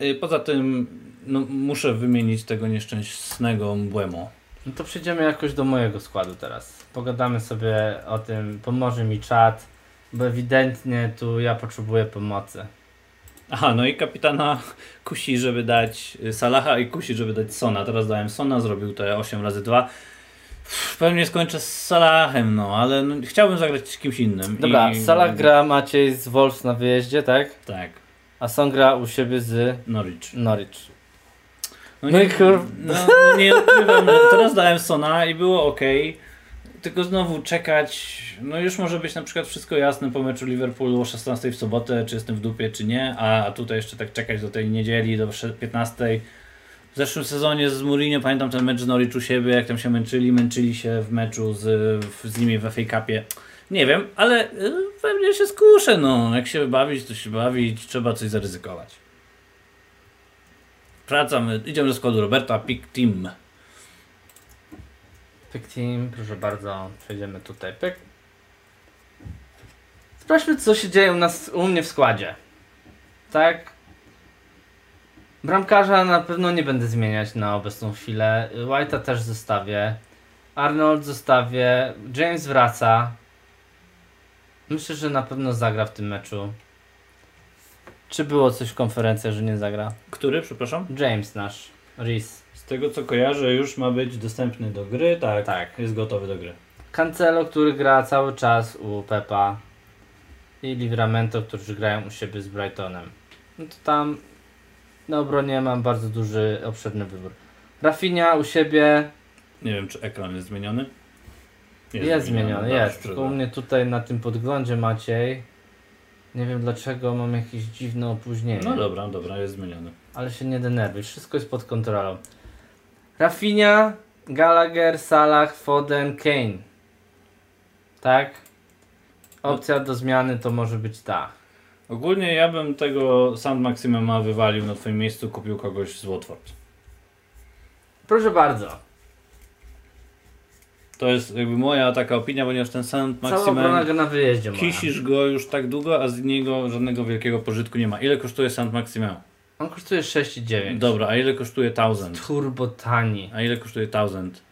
Yy, poza tym no, muszę wymienić tego nieszczęsnego Mbłemo. No to przejdziemy jakoś do mojego składu teraz. Pogadamy sobie o tym, pomoże mi czat, bo ewidentnie tu ja potrzebuję pomocy. Aha, no i kapitana kusi, żeby dać Salaha i kusi, żeby dać Sona. Teraz dałem Sona, zrobił te 8 razy 2. Pewnie skończę z Salahem, no, ale no, chciałbym zagrać z kimś innym. Dobra, I... Salah gra Maciej z Wolves na wyjeździe, tak? Tak. A Son gra u siebie z Norwich. Norwich. No, no nie, no, no, nie odkrywam, teraz dałem Sona i było ok tylko znowu czekać, no już może być na przykład wszystko jasne po meczu Liverpoolu o 16 w sobotę, czy jestem w dupie, czy nie, a, a tutaj jeszcze tak czekać do tej niedzieli, do 15. W zeszłym sezonie z Mourinho pamiętam ten mecz z Norwich u siebie, jak tam się męczyli, męczyli się w meczu z, z nimi w FA Cupie. Nie wiem, ale y, pewnie się skuszę, no. Jak się bawić, to się bawić, trzeba coś zaryzykować. Wracamy, idziemy do składu Roberta, pick team. Pyk team, proszę bardzo, przejdziemy tutaj. Pyk. Sprawdźmy, co się dzieje u nas, u mnie w składzie. Tak? Bramkarza na pewno nie będę zmieniać na obecną chwilę. White'a też zostawię. Arnold zostawię. James wraca. Myślę, że na pewno zagra w tym meczu. Czy było coś w konferencji, że nie zagra? Który, przepraszam? James nasz. Reese. Z tego co kojarzę, już ma być dostępny do gry, tak, tak. jest gotowy do gry. Cancelo, który gra cały czas u Pepa i Livramento, którzy grają u siebie z Brightonem. No to tam na obronie mam bardzo duży, obszerny wybór. Rafinha u siebie. Nie wiem, czy ekran jest zmieniony. Jest, jest zmieniony, jest. Tylko u mnie tutaj na tym podglądzie Maciej. Nie wiem dlaczego mam jakieś dziwne opóźnienie. No dobra, dobra, jest zmieniony. Ale się nie denerwuj, wszystko jest pod kontrolą. Rafinha, Gallagher, Salah, Foden, Kane. Tak? Opcja do zmiany to może być ta. Ogólnie ja bym tego Sand Maximuma wywalił na twoim miejscu, kupił kogoś z Watford. Proszę bardzo. To jest jakby moja taka opinia, ponieważ ten Sand Maximum go na wyjeździe kisisz go już tak długo, a z niego żadnego wielkiego pożytku nie ma. Ile kosztuje Sand Maximum? On kosztuje 6,9. Dobra, a ile kosztuje 1000? Turbo tani. A ile kosztuje 1000?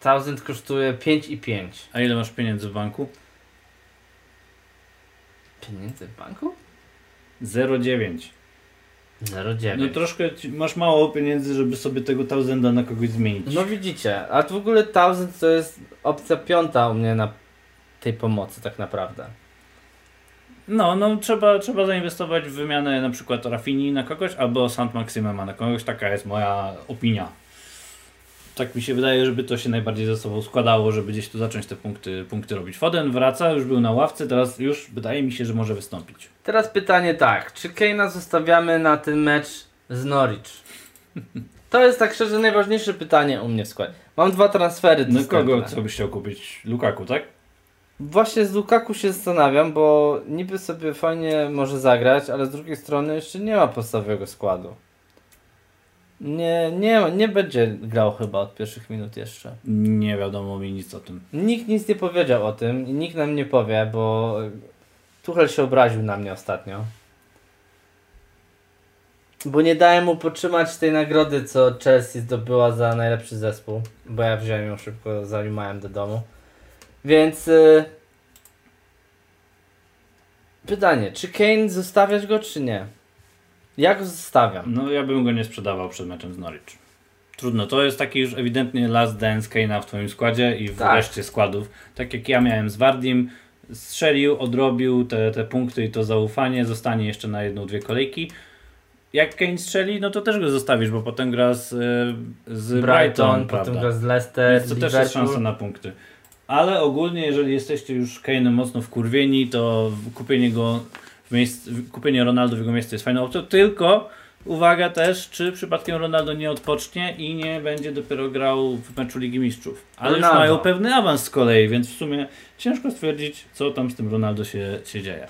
1000 kosztuje 5,5. A ile masz pieniędzy w banku? Pieniędzy w banku? 0,9. 0,9. No troszkę masz mało pieniędzy, żeby sobie tego Tausenda na kogoś zmienić. No widzicie, a w ogóle Tausend to jest opcja piąta u mnie na tej pomocy tak naprawdę. No, no trzeba, trzeba zainwestować w wymianę na przykład Rafini na kogoś albo Sant Maximema na kogoś. Taka jest moja opinia. Tak mi się wydaje, żeby to się najbardziej ze sobą składało, żeby gdzieś tu zacząć te punkty, punkty robić. Foden wraca, już był na ławce, teraz już wydaje mi się, że może wystąpić. Teraz pytanie tak, czy Keina zostawiamy na ten mecz z Norwich? To jest tak szczerze najważniejsze pytanie u mnie w składzie. Mam dwa transfery No kogo co byś chciał kupić? Lukaku, tak? Właśnie z Lukaku się zastanawiam, bo niby sobie fajnie może zagrać, ale z drugiej strony jeszcze nie ma podstawowego składu. Nie, nie, nie będzie grał chyba od pierwszych minut jeszcze. Nie wiadomo mi nic o tym. Nikt nic nie powiedział o tym i nikt nam nie powie, bo Tuchel się obraził na mnie ostatnio. Bo nie dałem mu potrzymać tej nagrody, co Chelsea zdobyła za najlepszy zespół. Bo ja wziąłem ją szybko, zanim do domu. Więc... Yy... Pytanie, czy Kane zostawiać go, czy nie? Jak go zostawiam? No ja bym go nie sprzedawał przed meczem z Norwich. Trudno, to jest taki już ewidentnie last dance Kane'a w twoim składzie i w tak. reszcie składów. Tak jak ja miałem z Wardim, strzelił, odrobił te, te punkty i to zaufanie, zostanie jeszcze na jedną, dwie kolejki. Jak Kane strzeli, no to też go zostawisz, bo potem gra z, z Brighton, Brighton potem gra z Leicester, Więc to Liverpool. też jest szansa na punkty. Ale ogólnie, jeżeli jesteście już Kane'em mocno wkurwieni, to kupienie go w miejsc, kupienie Ronaldo w jego miejsce jest fajną opcją, tylko uwaga też, czy przypadkiem Ronaldo nie odpocznie i nie będzie dopiero grał w meczu Ligi Mistrzów. Ale Ronaldo. już mają pewny awans z kolei, więc w sumie ciężko stwierdzić, co tam z tym Ronaldo się, się dzieje.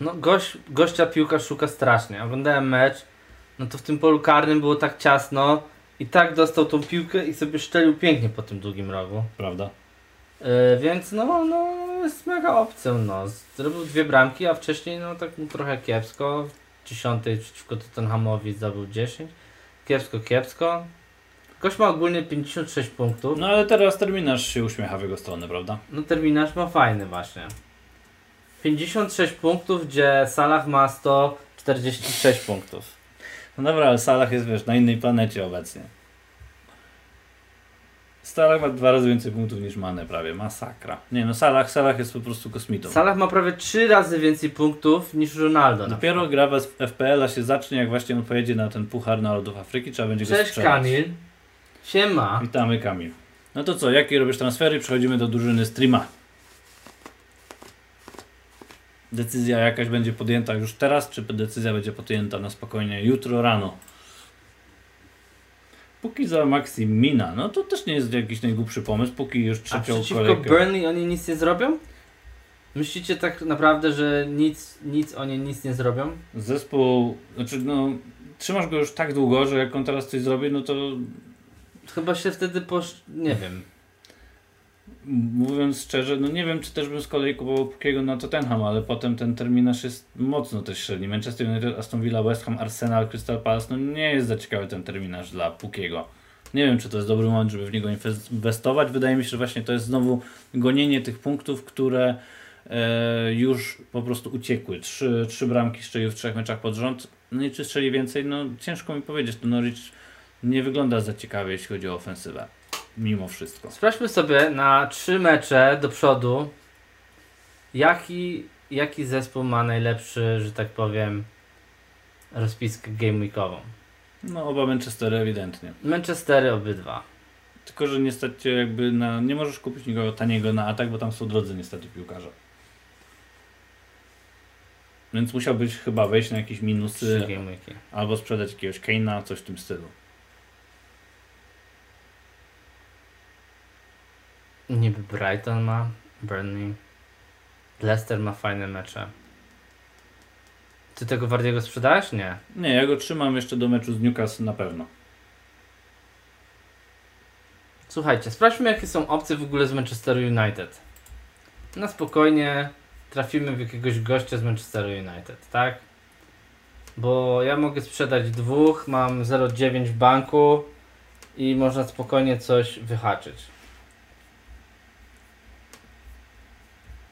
No gość, gościa piłka szuka strasznie. Oglądałem mecz, no to w tym polu karnym było tak ciasno i tak dostał tą piłkę i sobie szczelił pięknie po tym długim rogu. Prawda? Yy, więc no, no jest mega opcją. No. Zrobił dwie bramki, a wcześniej no tak trochę kiepsko. W dziesiątej przeciwko Tottenhamowi zdobył 10. Kiepsko, kiepsko. Gość ma ogólnie 56 punktów. No ale teraz terminarz się uśmiecha w jego stronę, prawda? No terminarz ma fajny właśnie. 56 punktów, gdzie Salah ma 146 punktów. No dobra, ale Salah jest wiesz, na innej planecie obecnie. Salah ma dwa razy więcej punktów niż Mane prawie. Masakra. Nie no, Salah, Salah jest po prostu kosmitą. Salah ma prawie trzy razy więcej punktów niż Ronaldo. Dopiero gra w FPL-a się zacznie, jak właśnie on pojedzie na ten Puchar Narodów Afryki, trzeba będzie Cześć, go sprzedać. Kamil. Siema. Witamy Kamil. No to co, jakie robisz transfery? Przechodzimy do drużyny streama. Decyzja jakaś będzie podjęta już teraz, czy decyzja będzie podjęta na spokojnie jutro rano? Póki za Maximina, no to też nie jest jakiś najgłupszy pomysł, póki już trzecią A przeciwko kolejkę. Burnley oni nic nie zrobią? Myślicie tak naprawdę, że nic, nic oni nic nie zrobią? Zespół, znaczy no, trzymasz go już tak długo, że jak on teraz coś zrobi, no to... Chyba się wtedy posz... nie wiem mówiąc szczerze, no nie wiem, czy też bym z kolei kupował Pukiego na Tottenham, ale potem ten terminarz jest mocno też średni. Manchester United, Aston Villa, West Ham, Arsenal, Crystal Palace, no nie jest za ciekawy ten terminarz dla Pukiego. Nie wiem, czy to jest dobry moment, żeby w niego inwestować. Wydaje mi się, że właśnie to jest znowu gonienie tych punktów, które e, już po prostu uciekły. Trzy, trzy bramki strzelił w trzech meczach pod rząd. No i czy strzeli więcej? No ciężko mi powiedzieć. To Norwich nie wygląda za ciekawie, jeśli chodzi o ofensywę mimo wszystko. Sprawdźmy sobie na trzy mecze do przodu, jaki, jaki zespół ma najlepszy, że tak powiem, rozpiskę game weekową. No oba Manchestery ewidentnie. Manchestery obydwa. Tylko, że niestety jakby na, nie możesz kupić nikogo taniego na atak, bo tam są drodzy niestety piłkarze. Więc musiałbyś chyba wejść na jakieś minusy albo sprzedać jakiegoś Kane'a, coś w tym stylu. Niby Brighton ma, Burnley. Leicester ma fajne mecze. Ty tego Wardiego sprzedałeś? Nie. Nie, ja go trzymam jeszcze do meczu z Newcastle na pewno. Słuchajcie, sprawdźmy jakie są opcje w ogóle z Manchester United. Na spokojnie trafimy w jakiegoś gościa z Manchester United, tak? Bo ja mogę sprzedać dwóch, mam 0,9 w banku i można spokojnie coś wyhaczyć.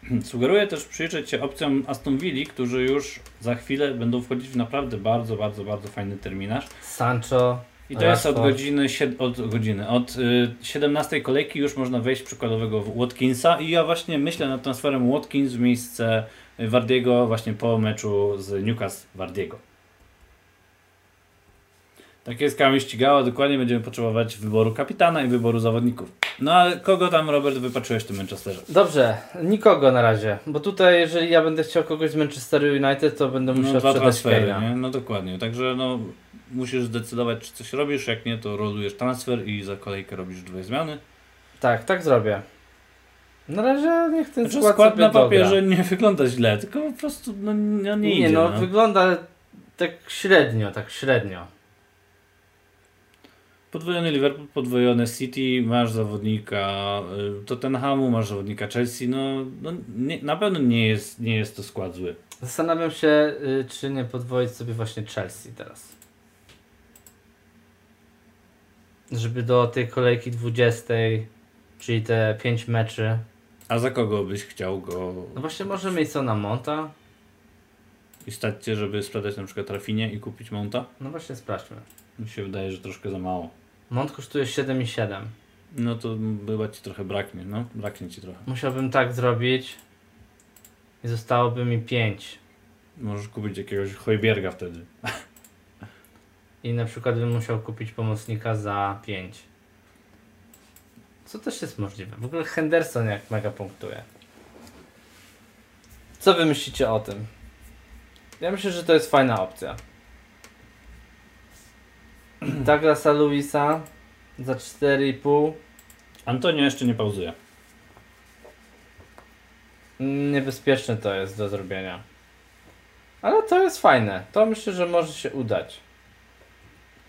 Sugeruję też przyjrzeć się opcjom Aston Villa, którzy już za chwilę będą wchodzić w naprawdę bardzo, bardzo, bardzo fajny terminarz. Sancho. I to jest od godziny, od godziny, od y, 17 kolejki już można wejść przykładowego Watkinsa i ja właśnie myślę nad transferem Watkins w miejsce Wardiego właśnie po meczu z Newcastle Wardiego. Tak jest Kamil ścigała, dokładnie będziemy potrzebować wyboru kapitana i wyboru zawodników. No ale kogo tam Robert wypatrzyłeś w tym Manchesterze? Dobrze, nikogo na razie, bo tutaj jeżeli ja będę chciał kogoś z Manchesteru United, to będę no, musiał no, dwa transfery, nie? No dokładnie, także no musisz zdecydować, czy coś robisz, jak nie, to rolujesz transfer i za kolejkę robisz dwie zmiany. Tak, tak zrobię. Na razie niech ten znaczy, skład, skład na papierze dogra. nie wygląda źle, tylko po prostu no, no nie, nie idzie. no, no. wygląda tak średnio, tak średnio. Podwojony Liverpool, podwojone City, masz zawodnika y, Tottenhamu, masz zawodnika Chelsea, no, no nie, na pewno nie jest, nie jest to skład zły. Zastanawiam się, y, czy nie podwoić sobie właśnie Chelsea teraz. Żeby do tej kolejki 20, czyli te 5 meczy. A za kogo byś chciał go No właśnie może Masona Monta. i stać cię, żeby sprzedać na przykład Rafinie i kupić Monta? No właśnie sprawdźmy. Mi się wydaje, że troszkę za mało. Mont kosztuje 7,7. No to chyba ci trochę braknie, no. Braknie ci trochę. Musiałbym tak zrobić i zostałoby mi 5. Możesz kupić jakiegoś Hojbierga wtedy. I na przykład bym musiał kupić pomocnika za 5. Co też jest możliwe. W ogóle Henderson jak mega punktuje. Co wy myślicie o tym? Ja myślę, że to jest fajna opcja. Douglasa Luisa za 4,5. Antonio jeszcze nie pauzuje. Niebezpieczne to jest do zrobienia. Ale to jest fajne. To myślę, że może się udać.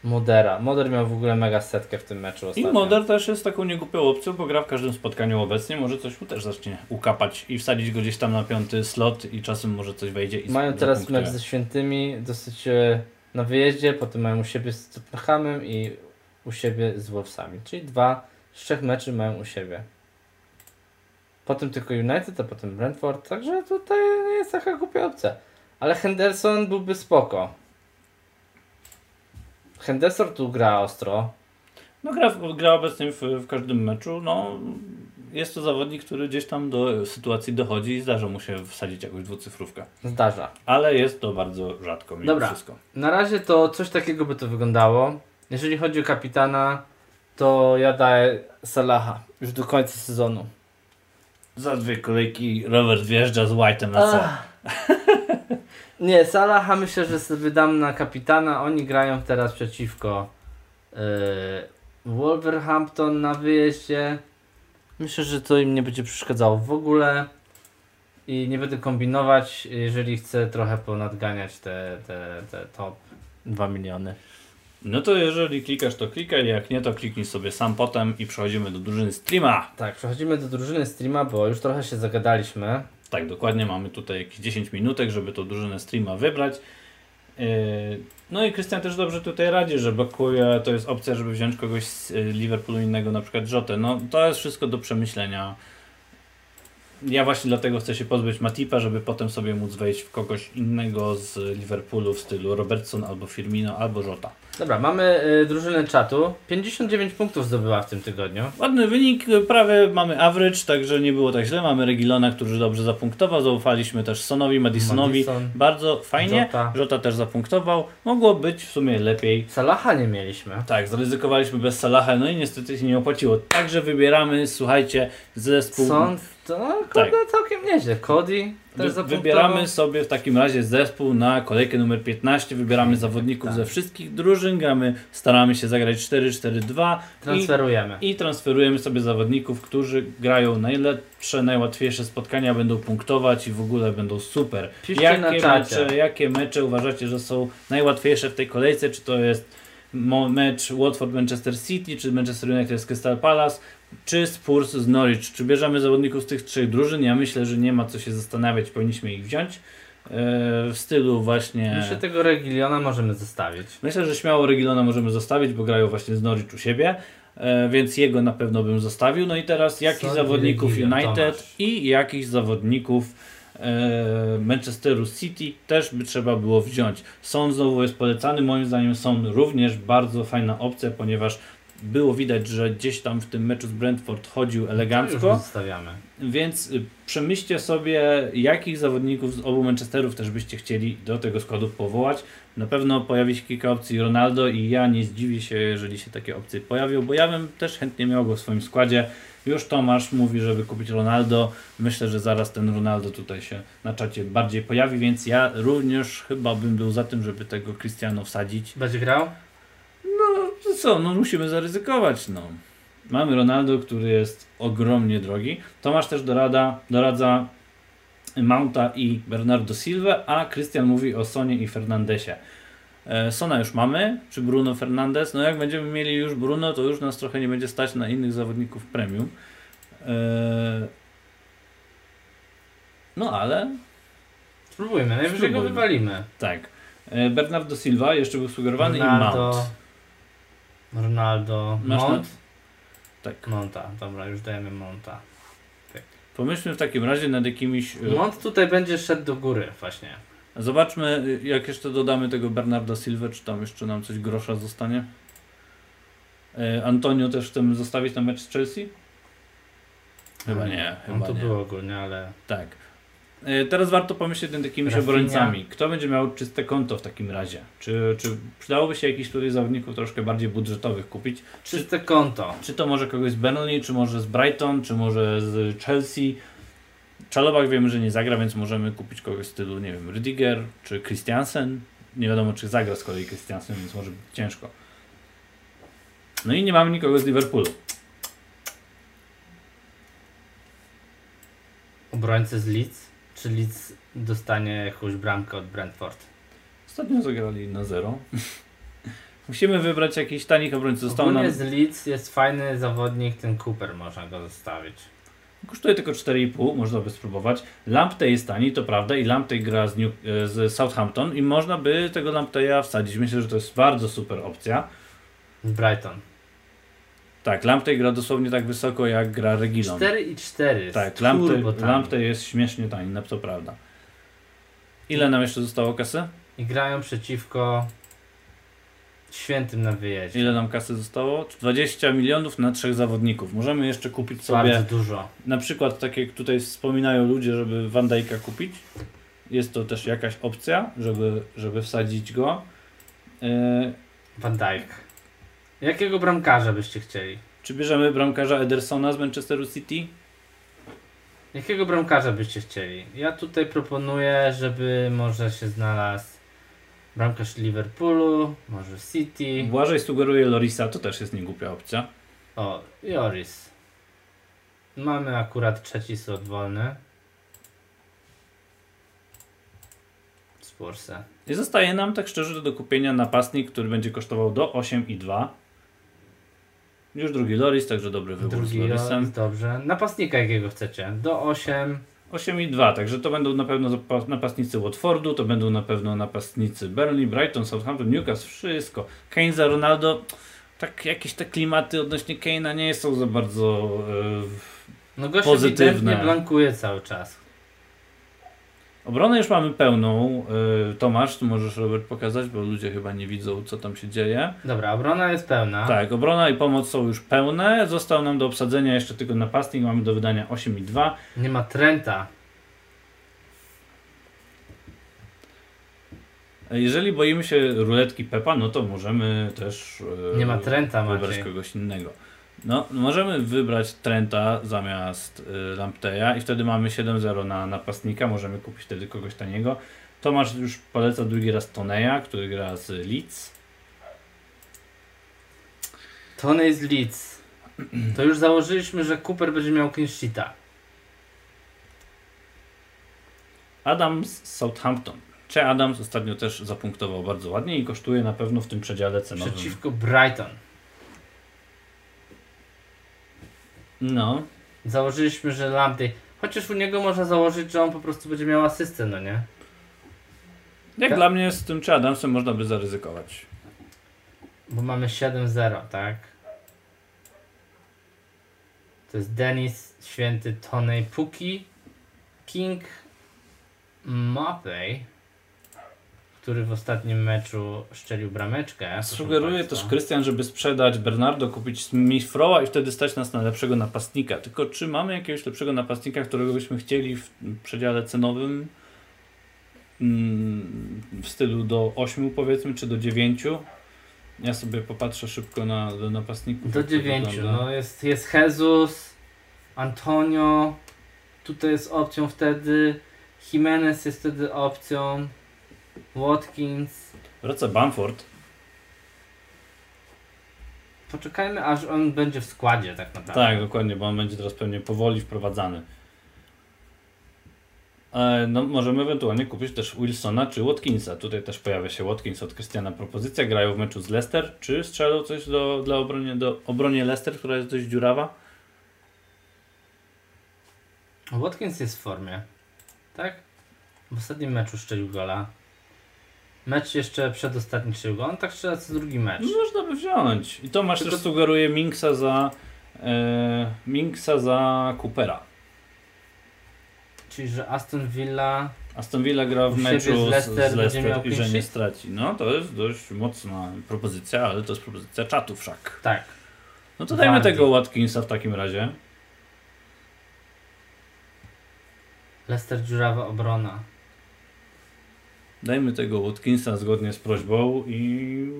Modera. Moder miał w ogóle mega setkę w tym meczu I ostatnio. Moder też jest taką niegłupią opcją, bo gra w każdym spotkaniu obecnie. Może coś mu też zacznie ukapać i wsadzić go gdzieś tam na piąty slot i czasem może coś wejdzie i Mają teraz mecz ze Świętymi dosyć e, na wyjeździe, potem mają u siebie z Tottenhamem i u siebie z Wolvesami. Czyli dwa z trzech meczy mają u siebie. Potem tylko United, a potem Brentford, także tutaj nie jest taka głupia opcja. Ale Henderson byłby spoko. Henderson tu gra ostro. No gra, gra obecnie w, w każdym meczu. No, jest to zawodnik, który gdzieś tam do sytuacji dochodzi i zdarza mu się wsadzić jakąś dwucyfrówkę. Zdarza. Ale jest to bardzo rzadko mimo Dobra. wszystko. Na razie to coś takiego by to wyglądało. Jeżeli chodzi o kapitana, to ja daję Salaha już do końca sezonu. Za dwie kolejki Robert wjeżdża z White'em na C. Nie, Salaha myślę, że sobie dam na kapitana. Oni grają teraz przeciwko yy, Wolverhampton na wyjeździe. Myślę, że to im nie będzie przeszkadzało w ogóle. I nie będę kombinować, jeżeli chcę trochę ponadganiać te, te, te top 2 miliony. No to jeżeli klikasz, to klikaj, jak nie, to kliknij sobie sam potem i przechodzimy do drużyny streama. Tak, przechodzimy do drużyny streama, bo już trochę się zagadaliśmy. Tak, dokładnie, mamy tutaj jakieś 10 minutek, żeby tą drużynę streama wybrać. Yy, No i Krystian też dobrze tutaj radzi, że blokuje, to jest opcja, żeby wziąć kogoś z y, Liverpoolu innego, na przykład Jotę. No to jest wszystko do przemyślenia. Ja właśnie dlatego chcę się pozbyć Matipa, żeby potem sobie móc wejść w kogoś innego z Liverpoolu w stylu Robertson albo Firmino albo Jota. Dobra, mamy y, drużynę czatu. 59 punktów zdobyła w tym tygodniu. Ładny wynik, prawie mamy average, także nie było tak źle. Mamy Regilona, który dobrze zapunktował. Zaufaliśmy też Sonowi, Madisonowi. Madison. Bardzo fajnie. Jota. Jota też zapunktował. Mogło być w sumie lepiej. Salaha nie mieliśmy. Tak, zaryzykowaliśmy bez Salaha, no i niestety się nie opłaciło. Także wybieramy, słuchajcie, zespół. Sąd, to no, kurde, całkiem nieźle. Cody też Wy, wybieramy sobie w takim razie zespół na kolejkę numer 15. Wybieramy zawodników tak. ze wszystkich drużyn. Gramy, staramy się zagrać 4-4-2 i Transferujemy. I transferujemy sobie zawodników, którzy grają najlepsze, najłatwiejsze spotkania, będą punktować i w ogóle będą super. Piszcie Jakie mecze, jakie mecze uważacie, że są najłatwiejsze w tej kolejce? Czy to jest mecz Watford-Manchester City, czy Manchester United z Crystal Palace, czy Spurs z Norwich? Czy bierzemy zawodników z tych trzech drużyn? Ja myślę, że nie ma co się zastanawiać, powinniśmy ich wziąć. e, W stylu właśnie. Myślę, że tego Regiliona możemy zostawić. Myślę, że śmiało Regilona możemy zostawić, bo grają właśnie z Norwich u siebie, e, więc jego na pewno bym zostawił. No i teraz jakichś Sorry, zawodników Regilion, United Tomasz. i jakichś zawodników e, Manchesteru City też by trzeba było wziąć. Son znowu jest polecany, moim zdaniem Son również bardzo fajna opcja, ponieważ było widać, że gdzieś tam w tym meczu z Brentford chodził elegancko. zostawiamy. Więc y, przemyślcie sobie, jakich zawodników z obu Manchesterów też byście chcieli do tego składu powołać. Na pewno pojawi się kilka opcji Ronaldo i ja nie zdziwię się, jeżeli się takie opcje pojawią, bo ja bym też chętnie miał go w swoim składzie. Już Tomasz mówi, żeby kupić Ronaldo. Myślę, że zaraz ten Ronaldo tutaj się na czacie bardziej pojawi, więc ja również chyba bym był za tym, żeby tego Cristiano wsadzić. Będzie grał? No co, no musimy zaryzykować, no. Mamy Ronaldo, który jest ogromnie drogi. Tomasz też dorada, doradza Mounta i Bernardo Silva, a Christian mówi o Sonie i Fernandesie. E, Sona już mamy, czy Bruno Fernandes? No jak będziemy mieli już Bruno, to już nas trochę nie będzie stać na innych zawodników premium. E, no ale... Spróbujmy, najwyżej go wywalimy. Tak. E, Bernardo Silva jeszcze był sugerowany Ronaldo, i Mount. Ronaldo, Masz Mount? Na... Tak. Monta, dobra, już dajemy Monta. Tak. Pomyślmy w takim razie nad jakimiś... Mont tutaj będzie szedł do góry właśnie. Zobaczmy, jak jeszcze dodamy tego Bernarda Silva, czy tam jeszcze nam coś grosza zostanie. E, Antonio też chcemy zostawić na mecz z Chelsea? Chyba nie. Chyba On to nie. było ogólnie, ale... Tak. E, teraz warto pomyśleć nad takimi obrońcami. Kto będzie miał czyste konto w takim razie? Czy, czy przydałoby się jakichś tutaj zawodników troszkę bardziej budżetowych kupić? Czyste konto. Czy to może kogoś z Burnley, czy może z Brighton, czy może z Chelsea? Czalobach wiemy, że nie zagra, więc możemy kupić kogoś w stylu, nie wiem, Rydiger czy Christiansen. Nie wiadomo, czy zagra z kolei Christiansen, więc może być ciężko. No i nie mamy nikogo z Liverpoolu. Obrońcy z Leeds? Czy Leeds dostanie jakąś bramkę od Brentford? Ostatnio zagrali na zero. Musimy wybrać jakiś tanich obrońców. Został nam... z Leeds jest fajny zawodnik, ten Cooper można go zostawić. Kosztuje tylko 4,5, można by spróbować. Lamptey jest tani, to prawda, i Lamptey gra z, New, e, z Southampton i można by tego Lampteya wsadzić. Myślę, że to jest bardzo super opcja. Brighton. Tak, Lamptey gra dosłownie tak wysoko jak gra Regilon. 4 i 4. Tak, Lamptey, Lamptey jest śmiesznie tani, no to prawda. Ile nam jeszcze zostało kasy? I grają przeciwko świętym na wyjeździe. Ile nam kasy zostało? 20 milionów na trzech zawodników. Możemy jeszcze kupić sobie. Bardzo dużo. Na przykład, tak jak tutaj wspominają ludzie, żeby Van Dijk'a kupić. Jest to też jakaś opcja, żeby, żeby wsadzić go. Yy... Van Dijk. Jakiego bramkarza byście chcieli? Czy bierzemy bramkarza Edersona z Manchesteru City? Jakiego bramkarza byście chcieli? Ja tutaj proponuję, żeby może się znalazł Bramkarz Liverpoolu, może City. Błażej sugeruje Lorisa, to też jest niegłupia opcja. O, Joris. Mamy akurat trzeci slot wolny. Sporsa. I zostaje nam tak szczerze do kupienia napastnik, który będzie kosztował do 8,2. Już drugi Loris, także dobry wybór drugi z Lorisem. Loris, dobrze. Napastnika jakiego chcecie? Do 8. 8 i 2, także to będą na pewno napastnicy Watfordu, to będą na pewno napastnicy Burnley, Brighton, Southampton, Newcastle, wszystko. Kane za Ronaldo, tak jakieś te klimaty odnośnie Kane'a nie są za bardzo e, no pozytywne. No blankuje cały czas. Obronę już mamy pełną. Y, Tomasz, tu możesz Robert pokazać, bo ludzie chyba nie widzą, co tam się dzieje. Dobra, obrona jest pełna. Tak, obrona i pomoc są już pełne. Został nam do obsadzenia jeszcze tylko napastnik. Mamy do wydania 8,2. Nie ma Trenta. Jeżeli boimy się ruletki Pepa, no to możemy też nie ma Trenta, wybrać Maciej. kogoś innego. No, możemy wybrać Trenta zamiast y, Lampteja i wtedy mamy 7-0 na napastnika, możemy kupić wtedy kogoś taniego. Tomasz już poleca drugi raz Toneja, który gra z Leeds. Tonej z Leeds. To już założyliśmy, że Cooper będzie miał sheeta. Adams z Southampton. Czy Adams ostatnio też zapunktował bardzo ładnie i kosztuje na pewno w tym przedziale cenowym. Przeciwko Brighton. No. Założyliśmy, że Lamptey. Chociaż u niego można założyć, że on po prostu będzie miał asystę, no nie? Jak dla mnie z tym czy Adamsem można by zaryzykować. Bo mamy 7-0, tak? To jest Denis, Święty, Tony, Puki, King, Mapei który w ostatnim meczu szczelił brameczkę. Sugeruje też Krystian, żeby sprzedać Bernardo, kupić Smith Rowa i wtedy stać nas na lepszego napastnika. Tylko czy mamy jakiegoś lepszego napastnika, którego byśmy chcieli w przedziale cenowym mm, w stylu do 8 powiedzmy, czy do 9? Ja sobie popatrzę szybko na do napastników. Do 9, no jest, jest Jesus, Antonio tutaj jest opcją wtedy. Jimenez jest wtedy opcją. Watkins. Wraca Bamford. Poczekajmy, aż on będzie w składzie tak naprawdę. Tak, dokładnie, bo on będzie teraz pewnie powoli wprowadzany. E, no, możemy ewentualnie kupić też Wilsona czy Watkinsa. Tutaj też pojawia się Watkins od Krystiana propozycja. Grają w meczu z Leicester. Czy strzelą coś do, dla obronie, do obronie Leicester, która jest dość dziurawa? Watkins jest w formie. Tak? W ostatnim meczu strzelił gola. Mecz jeszcze przedostatni gola. On tak strzela co drugi mecz. No, można by wziąć. I Tomasz Tylko... też sugeruje Minksa za e, Minksa za Coopera. Czyli, że Aston Villa. Aston Villa gra w meczu z Leicester, z Leicester i że nie straci. No to jest dość mocna propozycja, ale to jest propozycja czatu wszak. Tak. No to dajmy Wardy. tego Watkinsa w takim razie. Leicester dziurawa obrona. Dajmy tego Watkinsa zgodnie z prośbą i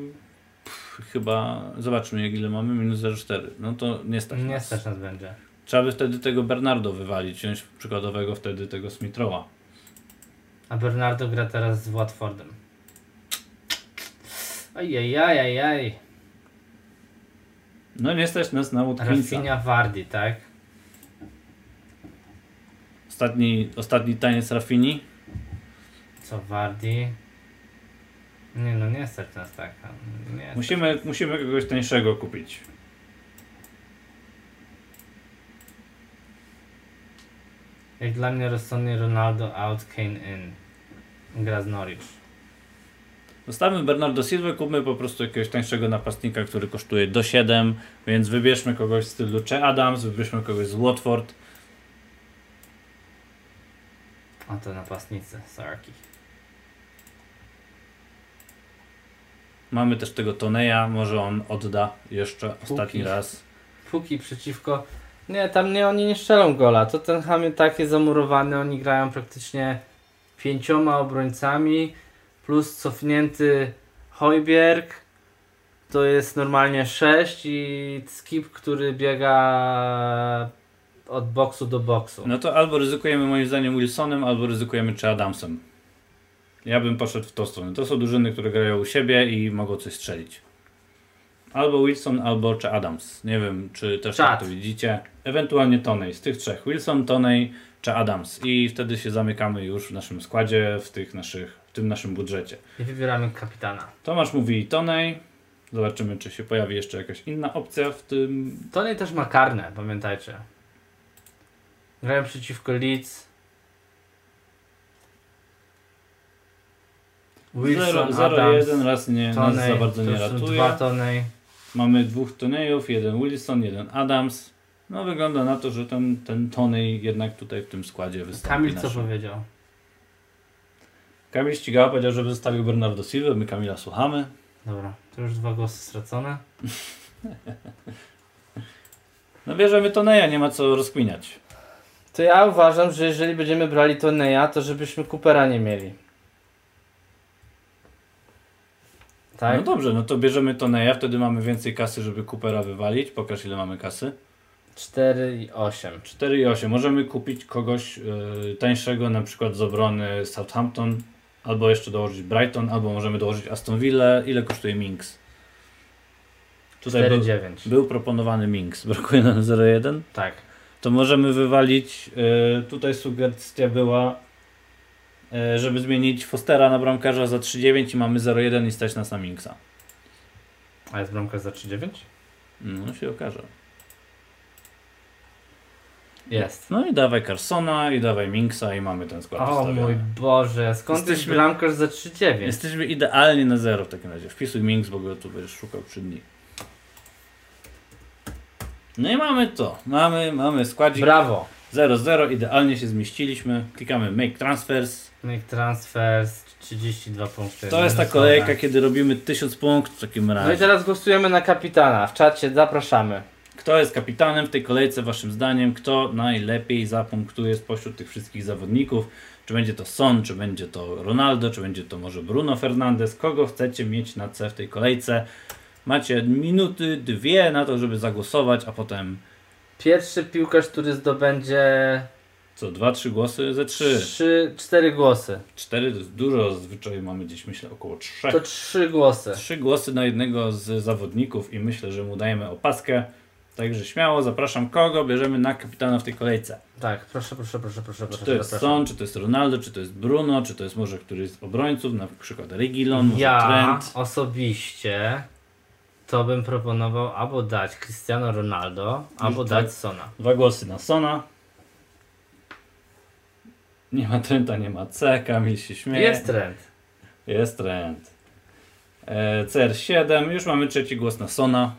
pff, chyba zobaczmy ile mamy, minus 0,4. No to nie stać Nie stać nas będzie. Trzeba by wtedy tego Bernardo wywalić, wziąć przykładowego wtedy tego Smithrowa. A Bernardo gra teraz z Watfordem. Ajajajajaj. No nie stać nas na Watkinsa. Rafinha Vardy, tak? Ostatni, ostatni taniec Rafini. Co Vardy? Nie no, nie stać nas tak. Nie musimy, musimy kogoś tańszego kupić. Jak dla mnie rozsądnie Ronaldo out, Kane in. Gra z Norwich. Zostawmy Bernardo Silva, kupmy po prostu jakiegoś tańszego napastnika, który kosztuje do 7, więc wybierzmy kogoś w stylu Che Adams, wybierzmy kogoś z Watford. A to napastnicy, Sarki. Mamy też tego Toneja, może on odda jeszcze ostatni raz. Póki przeciwko nie, tam nie, oni nie strzelą gola. To ten Ham takie zamurowany, oni grają praktycznie pięcioma obrońcami plus cofnięty Hojbjerg. To jest normalnie 6 i skip, który biega od boksu do boksu. No to albo ryzykujemy moim zdaniem Wilsonem, albo ryzykujemy czy Adamsem. Ja bym poszedł w tą stronę. To są drużyny, które grają u siebie i mogą coś strzelić. Albo Wilson, albo czy Adams. Nie wiem, czy też tak to widzicie. Ewentualnie Tonej. Z tych trzech. Wilson, Tonej czy Adams. I wtedy się zamykamy już w naszym składzie, w, tych naszych, w tym naszym budżecie. I wybieramy kapitana. Tomasz mówi Tonej. Zobaczymy, czy się pojawi jeszcze jakaś inna opcja w tym. Tonej też ma karne, pamiętajcie. Grają przeciwko Leeds. Wilson, 0-1 raz nie, Tonej, nas za bardzo nie ratuje. Dwa Tonej. Mamy dwóch Tonejów, jeden Wilson, jeden Adams. No wygląda na to, że ten, ten Tonej jednak tutaj w tym składzie wystąpi. Kamil naszym. co powiedział? Kamil Ścigała powiedział, że wystawił Bernardo Silva, my Kamila słuchamy. Dobra, to już dwa głosy stracone. no bierzemy Toneja, nie ma co rozkminiać. To ja uważam, że jeżeli będziemy brali Toneja, to żebyśmy Coopera nie mieli. Tak? No dobrze, no to bierzemy Toneja, wtedy mamy więcej kasy, żeby Coopera wywalić. Pokaż ile mamy kasy. 4 i 8. 4 i 8. Możemy kupić kogoś yy, tańszego, na przykład z obrony Southampton, albo jeszcze dołożyć Brighton, albo możemy dołożyć Aston Villa. Ile kosztuje Minks? Tutaj 4, był, 9. był proponowany Minks. Brakuje nam 0,1? Tak. To możemy wywalić, yy, tutaj sugestia była żeby zmienić Fostera na bramkarza za 3,9 i mamy 0,1 i stać na Minksa. A jest bramkarz za 3,9? No się okaże. Jest. No i dawaj Carsona i dawaj Minksa i mamy ten skład O mój Boże, skąd jesteśmy, jest bramkarz za 3,9? Jesteśmy idealnie na zero w takim razie. Wpisuj Minks, bo go tu będziesz szukał 3 dni. No i mamy to. Mamy, mamy składzik. Brawo. 0-0, idealnie się zmieściliśmy. Klikamy Make Transfers. Make Transfers, 32 punkty. To jest ta kolejka, kiedy robimy 1000 punktów w takim razie. No i teraz głosujemy na kapitana. W czacie zapraszamy. Kto jest kapitanem w tej kolejce, waszym zdaniem? Kto najlepiej zapunktuje spośród tych wszystkich zawodników? Czy będzie to Son, czy będzie to Ronaldo, czy będzie to może Bruno Fernandes? Kogo chcecie mieć na C w tej kolejce? Macie minuty, dwie na to, żeby zagłosować, a potem Pierwszy piłkarz, który zdobędzie Co, dwa, trzy głosy ze trzy. trzy, cztery głosy. Cztery to jest dużo, zazwyczaj mamy gdzieś myślę około trzech. To trzy głosy. Trzy głosy na jednego z zawodników i myślę, że mu dajemy opaskę. Także śmiało zapraszam kogo bierzemy na kapitana w tej kolejce. Tak, proszę, proszę, proszę, proszę. Czy proszę to jest zapraszam. Son, czy to jest Ronaldo, czy to jest Bruno, czy to jest może któryś z obrońców, na przykład Regilon, może Ja Trent. osobiście to bym proponował albo dać Cristiano Ronaldo, albo tak. dać Sona. Dwa głosy na Sona. Nie ma Trenta, nie ma C, Kamil się śmieje. Jest trend. Jest Trent. E, CR7, już mamy trzeci głos na Sona.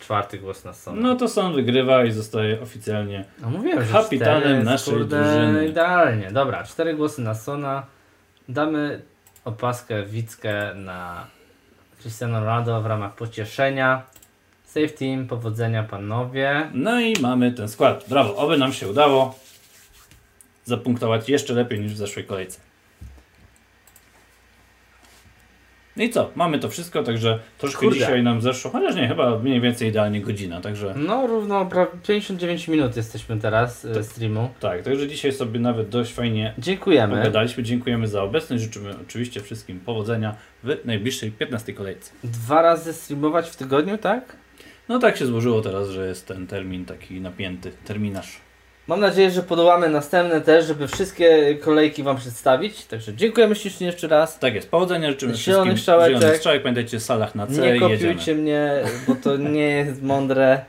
Czwarty głos na Sona. No to Son wygrywa i zostaje oficjalnie No mówiłem, że Kapitanem naszej kurde, drużyny. Idealnie. Dobra, cztery głosy na Sona. Damy opaskę Wickę na Cristiano Ronaldo w ramach pocieszenia. Save team, powodzenia panowie. No i mamy ten skład. Brawo, oby nam się udało zapunktować jeszcze lepiej niż w zeszłej kolejce. No I co? Mamy to wszystko, także troszkę Kurde. dzisiaj nam zeszło, chociaż nie, chyba mniej więcej idealnie godzina, także No równo prawie 59 minut jesteśmy teraz e, streamu. tak, także dzisiaj sobie nawet dość fajnie Dziękujemy. pogadaliśmy. Dziękujemy za obecność, życzymy oczywiście wszystkim powodzenia w najbliższej 15 kolejce. Dwa razy streamować w tygodniu, tak? No tak się złożyło teraz, że jest ten termin taki napięty, terminarz. Mam nadzieję, że podołamy następne też, żeby wszystkie kolejki Wam przedstawić. Także dziękujemy ślicznie jeszcze raz. Tak jest, powodzenia życzymy Zielonych wszystkim. strzałeczek. Zielonych strzałek, pamiętajcie, w salach na C Nie kopiujcie mnie, bo to nie jest mądre.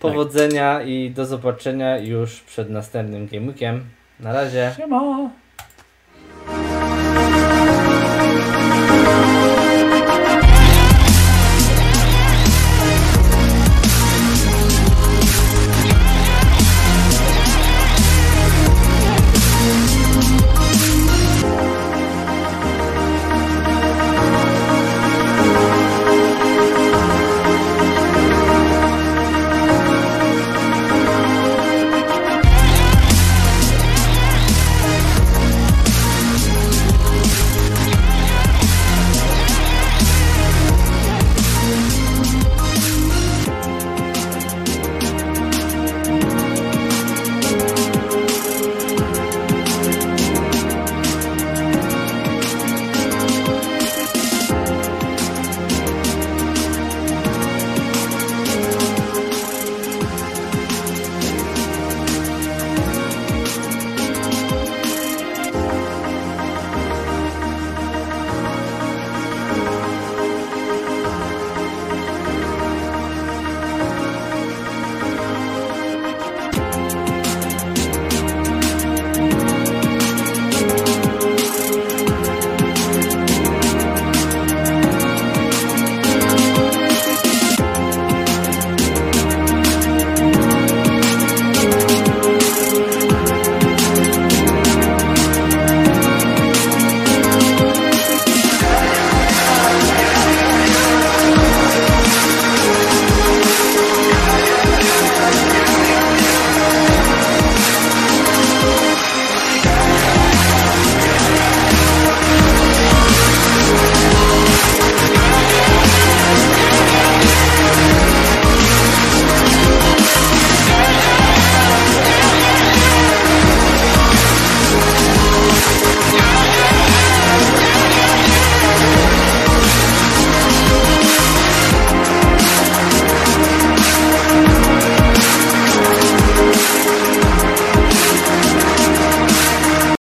Powodzenia i do zobaczenia już przed następnym Game Weekiem. Na razie. Siema!